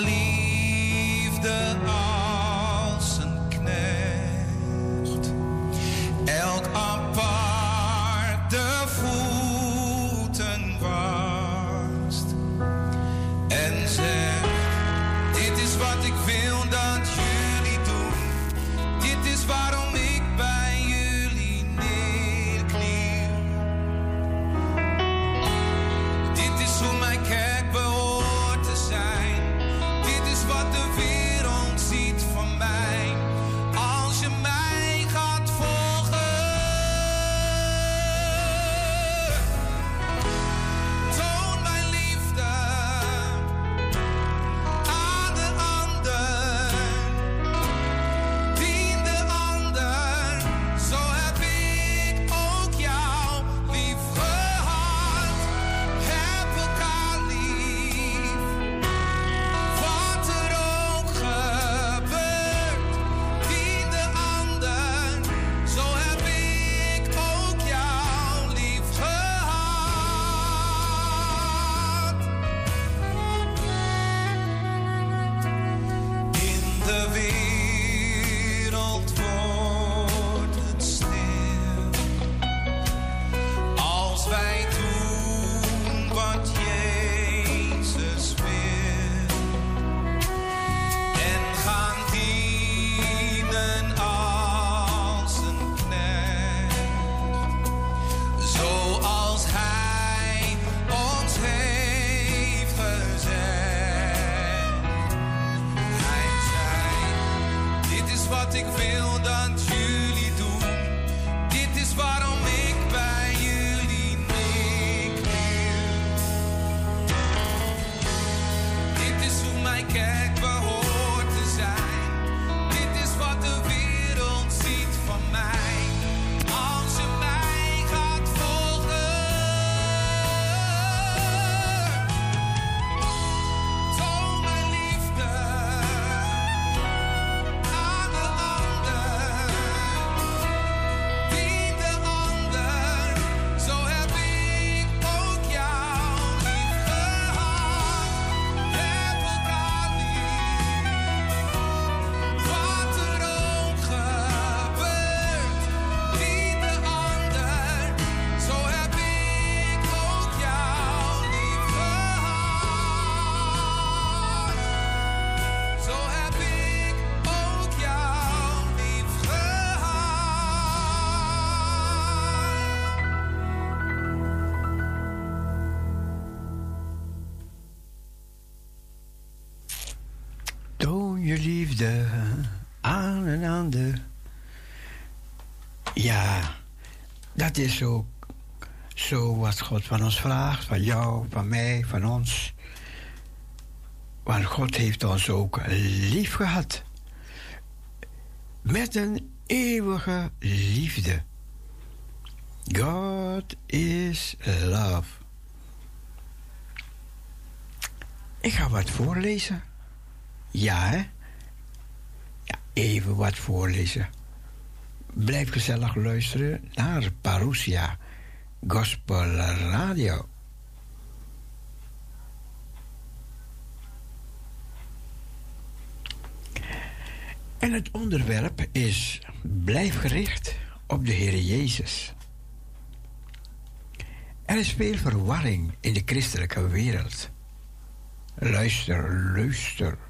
dat is ook zo wat God van ons vraagt, van jou, van mij, van ons. Want God heeft ons ook lief gehad. Met een eeuwige liefde. God is love. Ik ga wat voorlezen. Ja, hè? Ja, even wat voorlezen. Blijf gezellig luisteren naar Parousia Gospel Radio. En het onderwerp is blijf gericht op de Heer Jezus. Er is veel verwarring in de christelijke wereld. Luister, luister.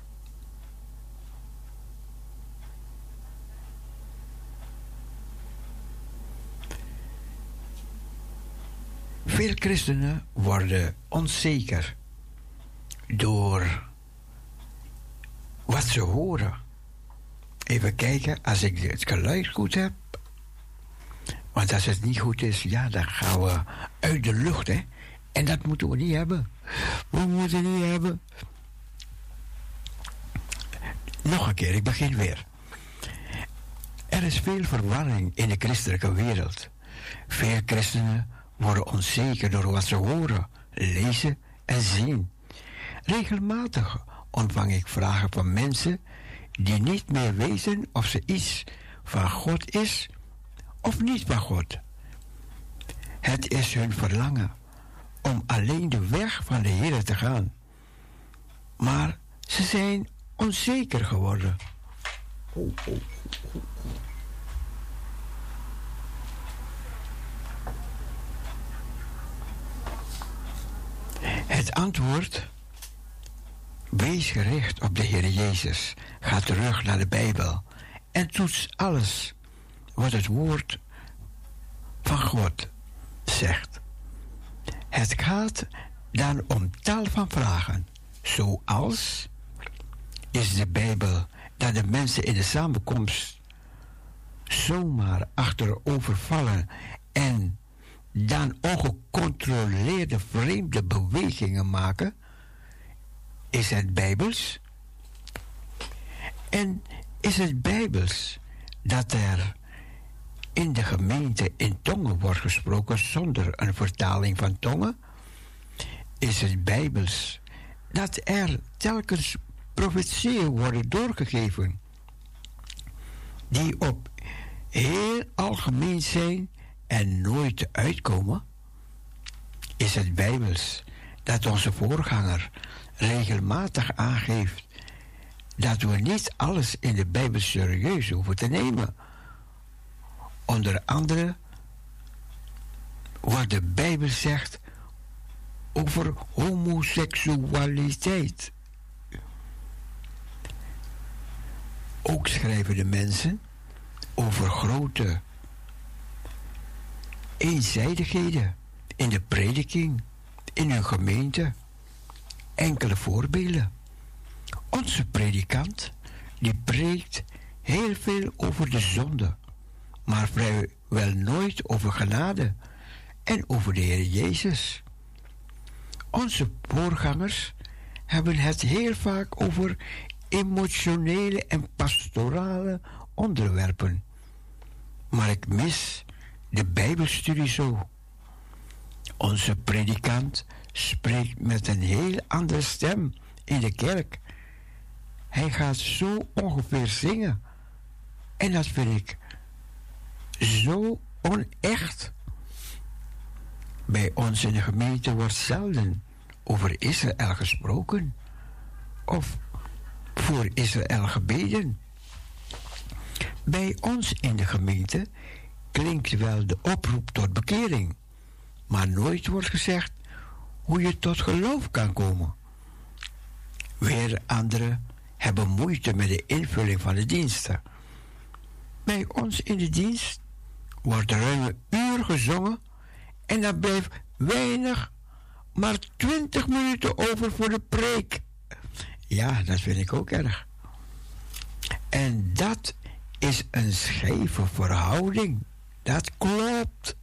Veel christenen worden onzeker door wat ze horen. Even kijken, als ik het geluid goed heb. Want als het niet goed is, ja, dan gaan we uit de lucht, hè. En dat moeten we niet hebben. We moeten niet hebben. Nog een keer, ik begin weer. Er is veel verwarring in de christelijke wereld. Veel christenen worden onzeker door wat ze horen, lezen en zien. Regelmatig ontvang ik vragen van mensen die niet meer weten of ze iets van God is of niet van God. Het is hun verlangen om alleen de weg van de Heer te gaan. Maar ze zijn onzeker geworden. Oh, Het antwoord: wees gericht op de Heer Jezus. Ga terug naar de Bijbel en toets alles wat het woord van God zegt. Het gaat dan om tal van vragen, zoals: is de Bijbel dat de mensen in de samenkomst zomaar achterovervallen en dan ongecontroleerde vreemde bewegingen maken? Is het bijbels? En is het bijbels dat er in de gemeente in tongen wordt gesproken zonder een vertaling van tongen? Is het bijbels dat er telkens profetieën worden doorgegeven die op heel algemeen zijn en nooit uitkomen? Is het bijbels dat onze voorganger regelmatig aangeeft dat we niet alles in de Bijbel serieus hoeven te nemen? Onder andere wat de Bijbel zegt over homoseksualiteit. Ook schrijven de mensen over grote eenzijdigheden in de prediking, in hun gemeente. Enkele voorbeelden. Onze predikant, die preekt heel veel over de zonde, maar vrijwel nooit over genade en over de Heer Jezus. Onze voorgangers hebben het heel vaak over emotionele en pastorale onderwerpen. Maar ik mis de Bijbelstudie zo. Onze predikant spreekt met een heel andere stem in de kerk. Hij gaat zo ongeveer zingen. En dat vind ik zo onecht. Bij ons in de gemeente wordt zelden over Israël gesproken. Of voor Israël gebeden. Bij ons in de gemeente klinkt wel de oproep tot bekering, maar nooit wordt gezegd hoe je tot geloof kan komen. Weer anderen hebben moeite met de invulling van de diensten. Bij ons in de dienst wordt ruim een uur gezongen en dan blijft weinig, maar twintig minuten over voor de preek. Ja, dat vind ik ook erg. En dat is een scheve verhouding. Dat klopt.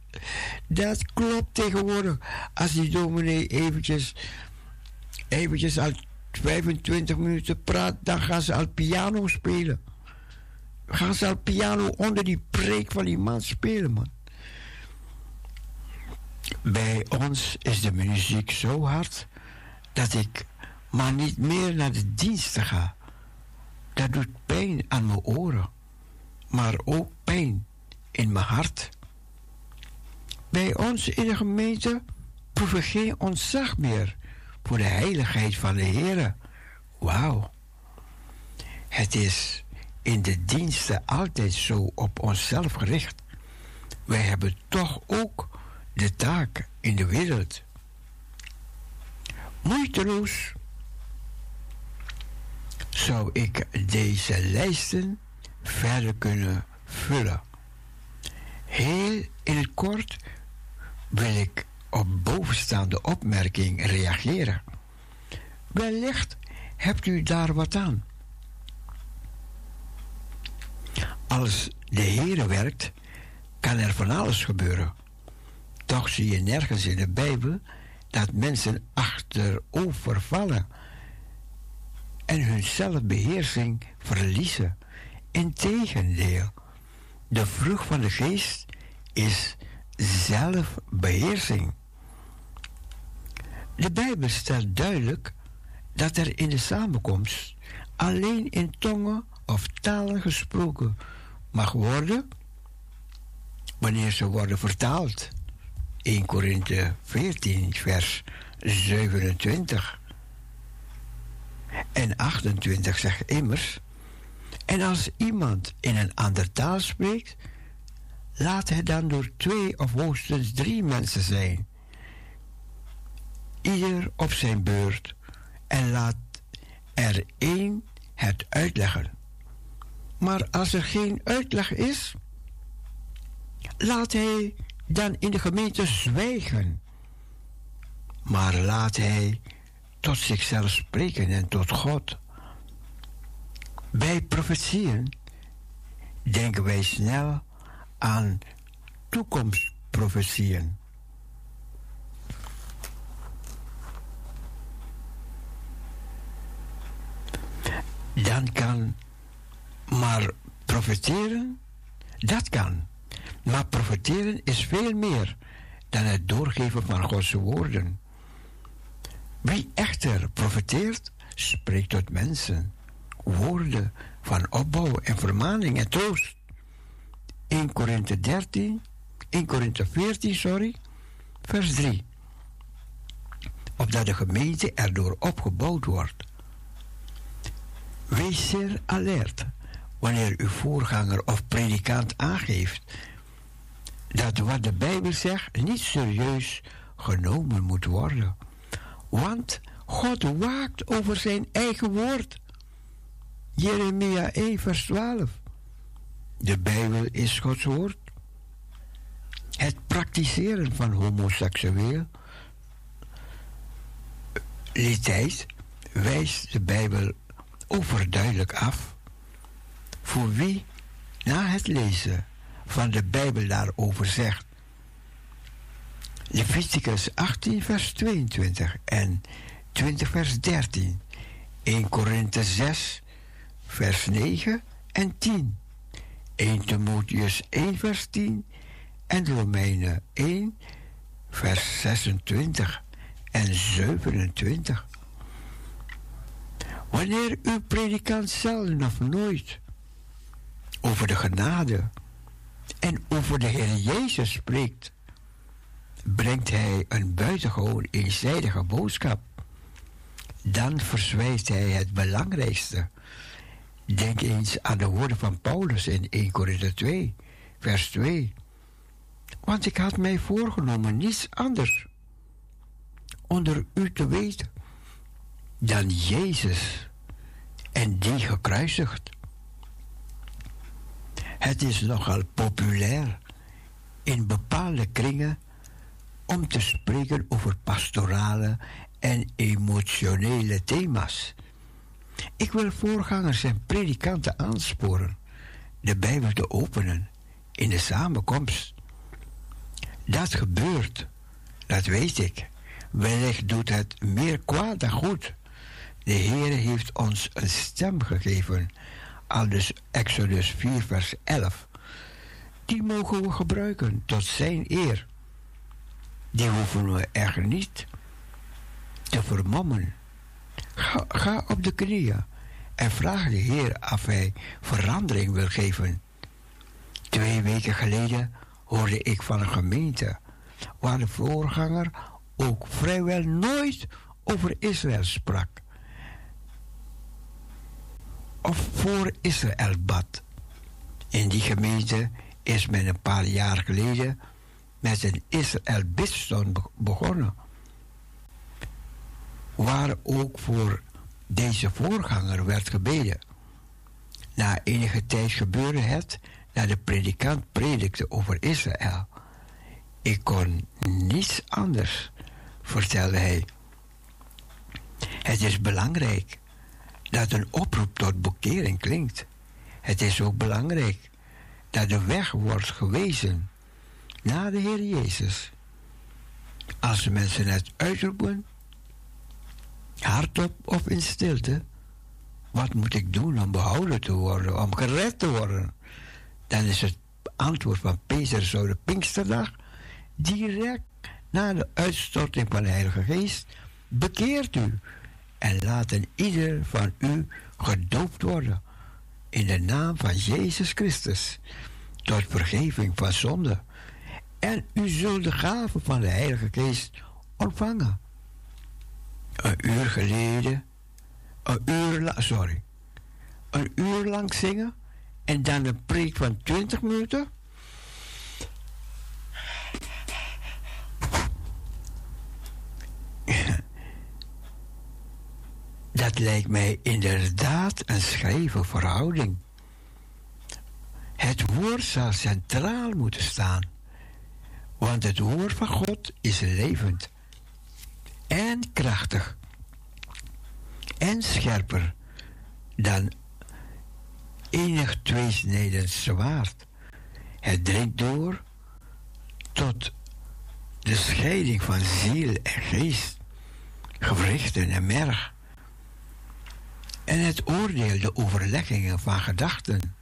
Dat klopt tegenwoordig. Als die dominee eventjes, eventjes al 25 minuten praat, dan gaan ze al piano spelen. Gaan ze al piano onder die preek van die man spelen, man. Bij ons is de muziek zo hard dat ik maar niet meer naar de diensten ga. Dat doet pijn aan mijn oren, maar ook pijn in mijn hart. Bij ons in de gemeente proeven geen ontzag meer voor de heiligheid van de Heer. Wauw. Het is in de diensten altijd zo op onszelf gericht. Wij hebben toch ook de taak in de wereld. Moeiteloos zou ik deze lijsten verder kunnen vullen. Heel in het kort wil ik op bovenstaande opmerking reageren. Wellicht hebt u daar wat aan. Als de Heer werkt, kan er van alles gebeuren. Toch zie je nergens in de Bijbel dat mensen achterover vallen en hun zelfbeheersing verliezen. Integendeel, de vrucht van de geest is zelfbeheersing. De Bijbel stelt duidelijk dat er in de samenkomst alleen in tongen of talen gesproken mag worden wanneer ze worden vertaald. 1 Korinthe 14, vers 27 en 28 zegt immers: En als iemand in een andere taal spreekt, laat het dan door twee of hoogstens drie mensen zijn. Ieder op zijn beurt en laat er één het uitleggen. Maar als er geen uitleg is, laat hij dan in de gemeente zwijgen. Maar laat hij tot zichzelf spreken en tot God. Bij profetieën denken wij snel aan toekomstprofetieën. Dan kan maar profeteren, dat kan. Maar profeteren is veel meer dan het doorgeven van Gods woorden. Wie echter profeteert, spreekt tot mensen woorden van opbouw en vermaning en troost. 1 Korinthe 13, 1 Korinthe 14, sorry, vers 3. Opdat de gemeente erdoor opgebouwd wordt. Wees zeer alert wanneer uw voorganger of predikant aangeeft dat wat de Bijbel zegt niet serieus genomen moet worden. Want God waakt over zijn eigen woord. Jeremia 1, vers 12. De Bijbel is Gods woord. Het praktiseren van homoseksueel liteit wijst de Bijbel overduidelijk af. Voor wie na het lezen van de Bijbel daarover zegt. Leviticus 18, vers 22 en 20, vers 13. 1 Korinthe 6, vers 9 en 10. 1 Timotheus 1, vers 10 en Romeinen 1, vers 26 en 27. Wanneer uw predikant zelden of nooit over de genade en over de Heer Jezus spreekt, brengt hij een buitengewoon eenzijdige boodschap. Dan verzwijgt hij het belangrijkste. Denk eens aan de woorden van Paulus in 1 Korinther 2, vers 2. Want ik had mij voorgenomen niets anders onder u te weten dan Jezus en die gekruisigd. Het is nogal populair in bepaalde kringen om te spreken over pastorale en emotionele thema's. Ik wil voorgangers en predikanten aansporen de Bijbel te openen in de samenkomst. Dat gebeurt, dat weet ik. Wellicht doet het meer kwaad dan goed. De Heer heeft ons een stem gegeven, al dus Exodus 4, vers 11. Die mogen we gebruiken tot zijn eer. Die hoeven we echt niet te vermommen. Ga, op de knieën en vraag de Heer of Hij verandering wil geven. Twee weken geleden hoorde ik van een gemeente waar de voorganger ook vrijwel nooit over Israël sprak. Of voor Israël bad. In die gemeente is men een paar jaar geleden met een Israël bidstond begonnen. Waar ook voor deze voorganger werd gebeden. Na enige tijd gebeurde het dat de predikant predikte over Israël. Ik kon niets anders, vertelde hij. Het is belangrijk dat een oproep tot bekering klinkt. Het is ook belangrijk dat de weg wordt gewezen naar de Heer Jezus. Als de mensen het uitroepen, hardop of in stilte, wat moet ik doen om behouden te worden, om gered te worden? Dan is het antwoord van Peter zo de Pinksterdag, direct na de uitstorting van de Heilige Geest, bekeert u en laten ieder van u gedoopt worden in de naam van Jezus Christus tot vergeving van zonde. En u zult de gave van de Heilige Geest ontvangen. Een uur geleden, een uur lang, sorry, een uur lang zingen en dan een preek van 20 minuten. Dat lijkt mij inderdaad een scheve verhouding. Het woord zal centraal moeten staan, want het woord van God is levend en krachtig en scherper dan enig tweesnijdend zwaard. Het dringt door tot de scheiding van ziel en geest, gewrichten en merg. En het oordeel de overleggingen van gedachten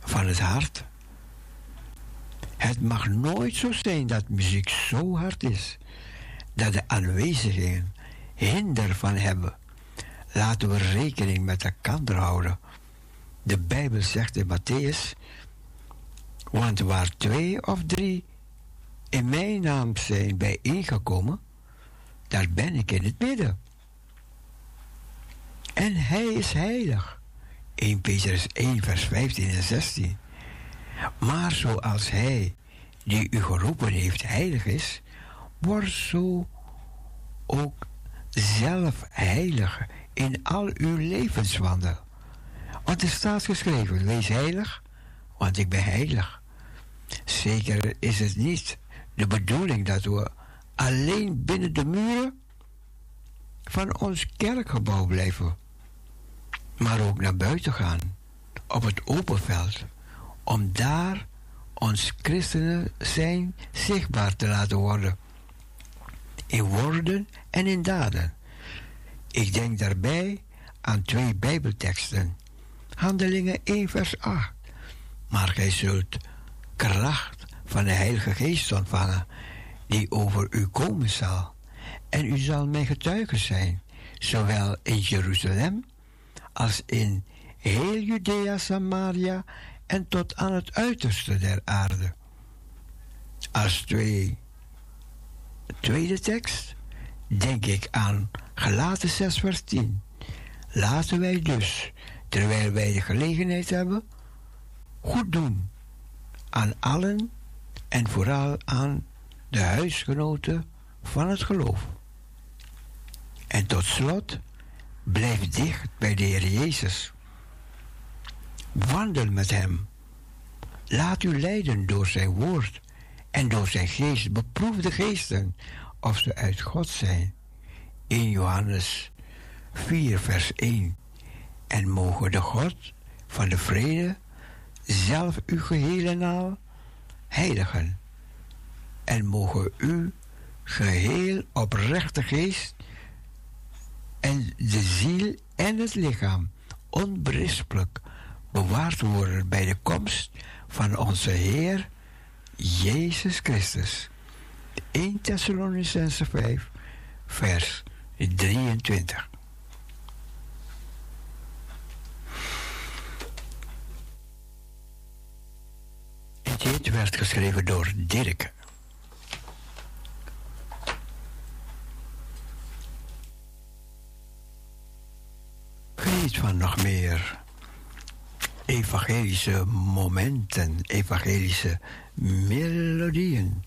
van het hart. Het mag nooit zo zijn dat muziek zo hard is dat de aanwezigen hinder van hebben. Laten we rekening met elkaar houden. De Bijbel zegt in Matthäus, want waar twee of drie in mijn naam zijn bijeengekomen, daar ben ik in het midden. En hij is heilig. 1 Petrus 1, vers 15 en 16. Maar zoals hij die u geroepen heeft heilig is, word zo ook zelf heilig in al uw levenswandel. Want er staat geschreven, wees heilig, want ik ben heilig. Zeker is het niet de bedoeling dat we alleen binnen de muren van ons kerkgebouw blijven, maar ook naar buiten gaan, op het open veld, om daar ons christenen zijn zichtbaar te laten worden, in woorden en in daden. Ik denk daarbij aan twee Bijbelteksten. Handelingen 1, vers 8. Maar gij zult kracht van de Heilige Geest ontvangen, die over u komen zal. En u zal mijn getuige zijn, zowel in Jeruzalem als in heel Judea, Samaria en tot aan het uiterste der aarde. Als twee, tweede tekst denk ik aan Gelaten 6 vers 10. Laten wij dus, terwijl wij de gelegenheid hebben, goed doen aan allen en vooral aan de huisgenoten van het geloof. En tot slot, blijf dicht bij de Heer Jezus. Wandel met Hem. Laat u leiden door Zijn woord en door Zijn geest. Beproef de geesten of ze uit God zijn. In Johannes 4, vers 1. En mogen de God van de vrede zelf uw geheel en al heiligen. En mogen u geheel oprechte geest en de ziel en het lichaam onberispelijk bewaard worden bij de komst van onze Heer Jezus Christus. 1 Thessalonicense 5, vers 23. Dit werd geschreven door Dirk. Geniet van nog meer evangelische momenten, evangelische melodieën.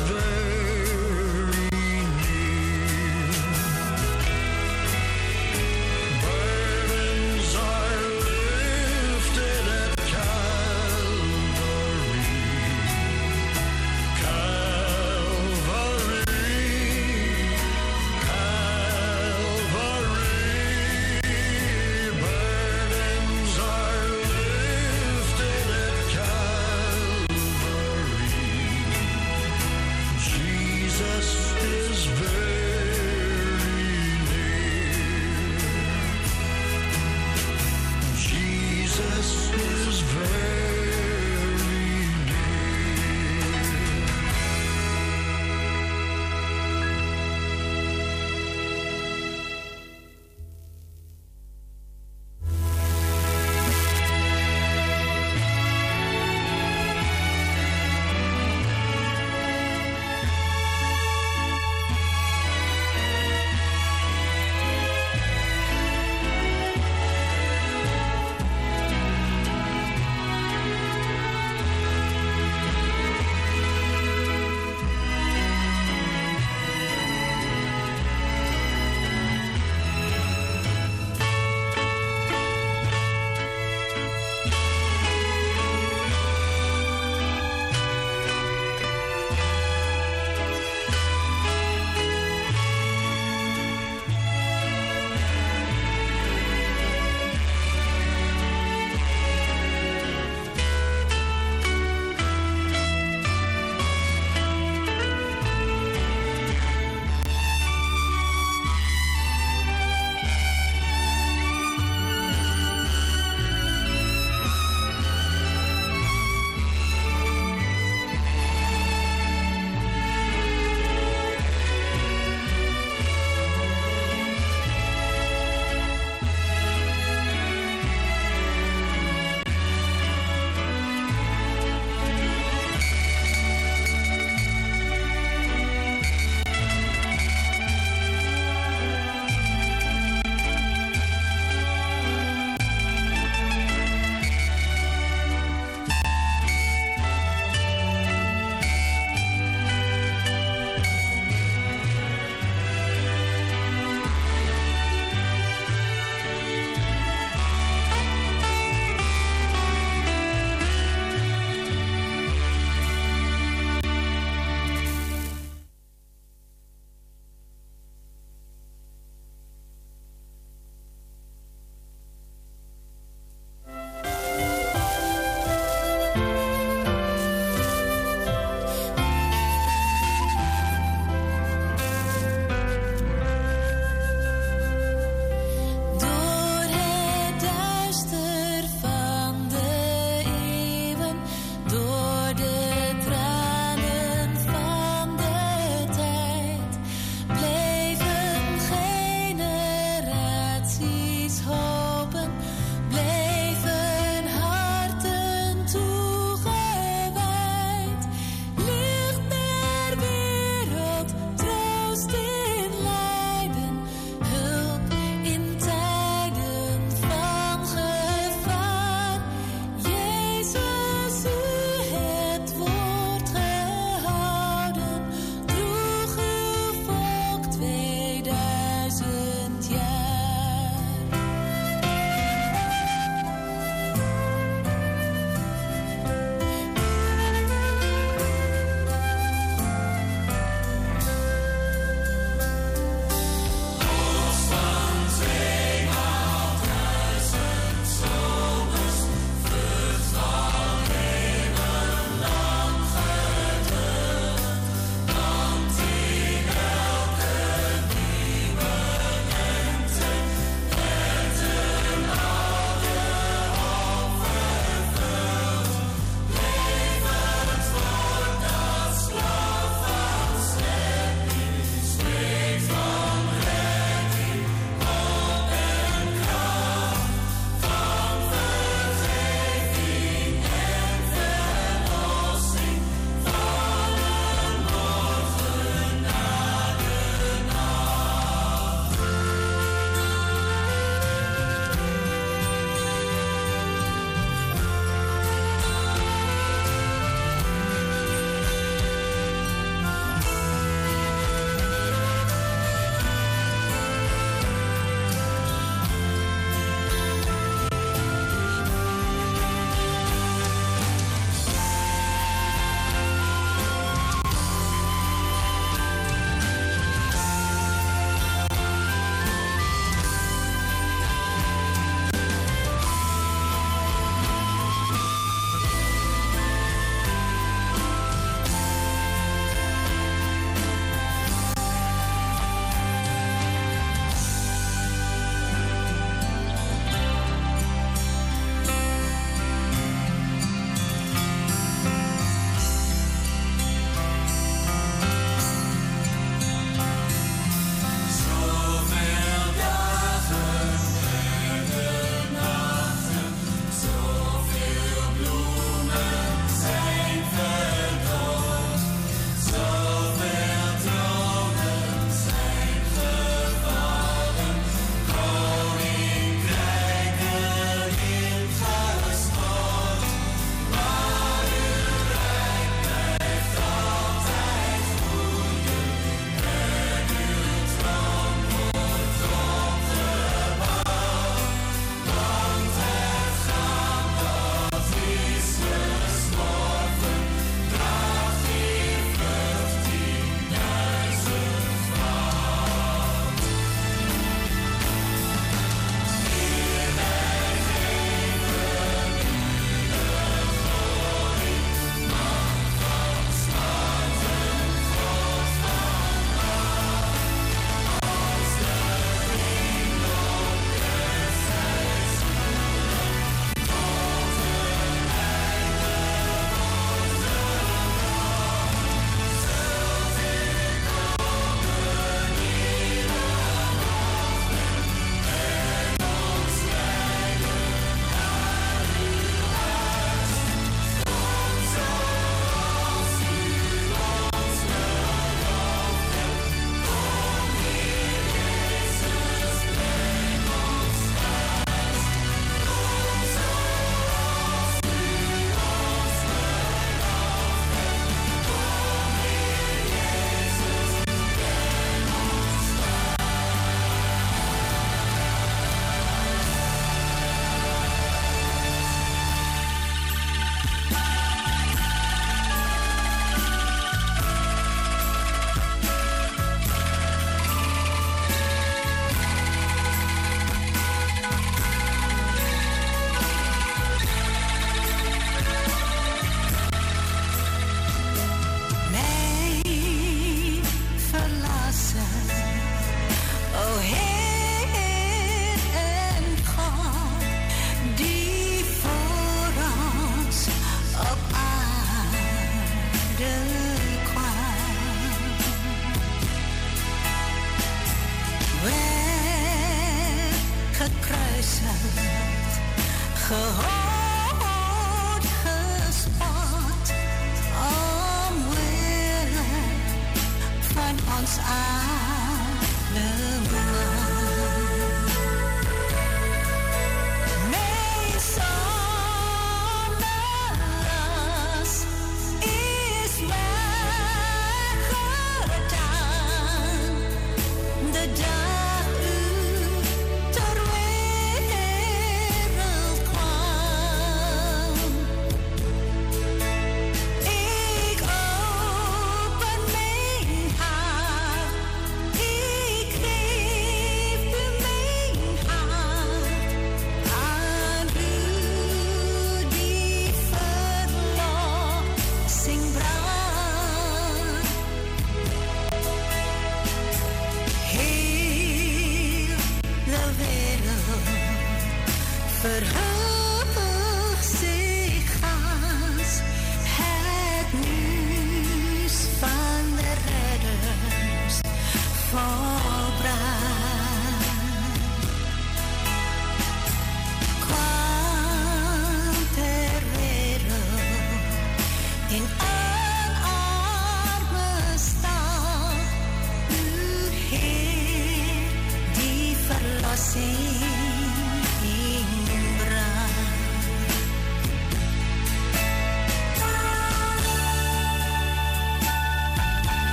Is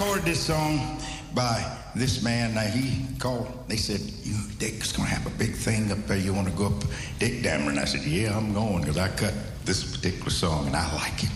recorded this song by this man. Now he called. They said, "You, Dick's gonna have a big thing up there. You want to go up, Dick Dammer?" And I said, "Yeah, I'm going because I cut this particular song and I like it."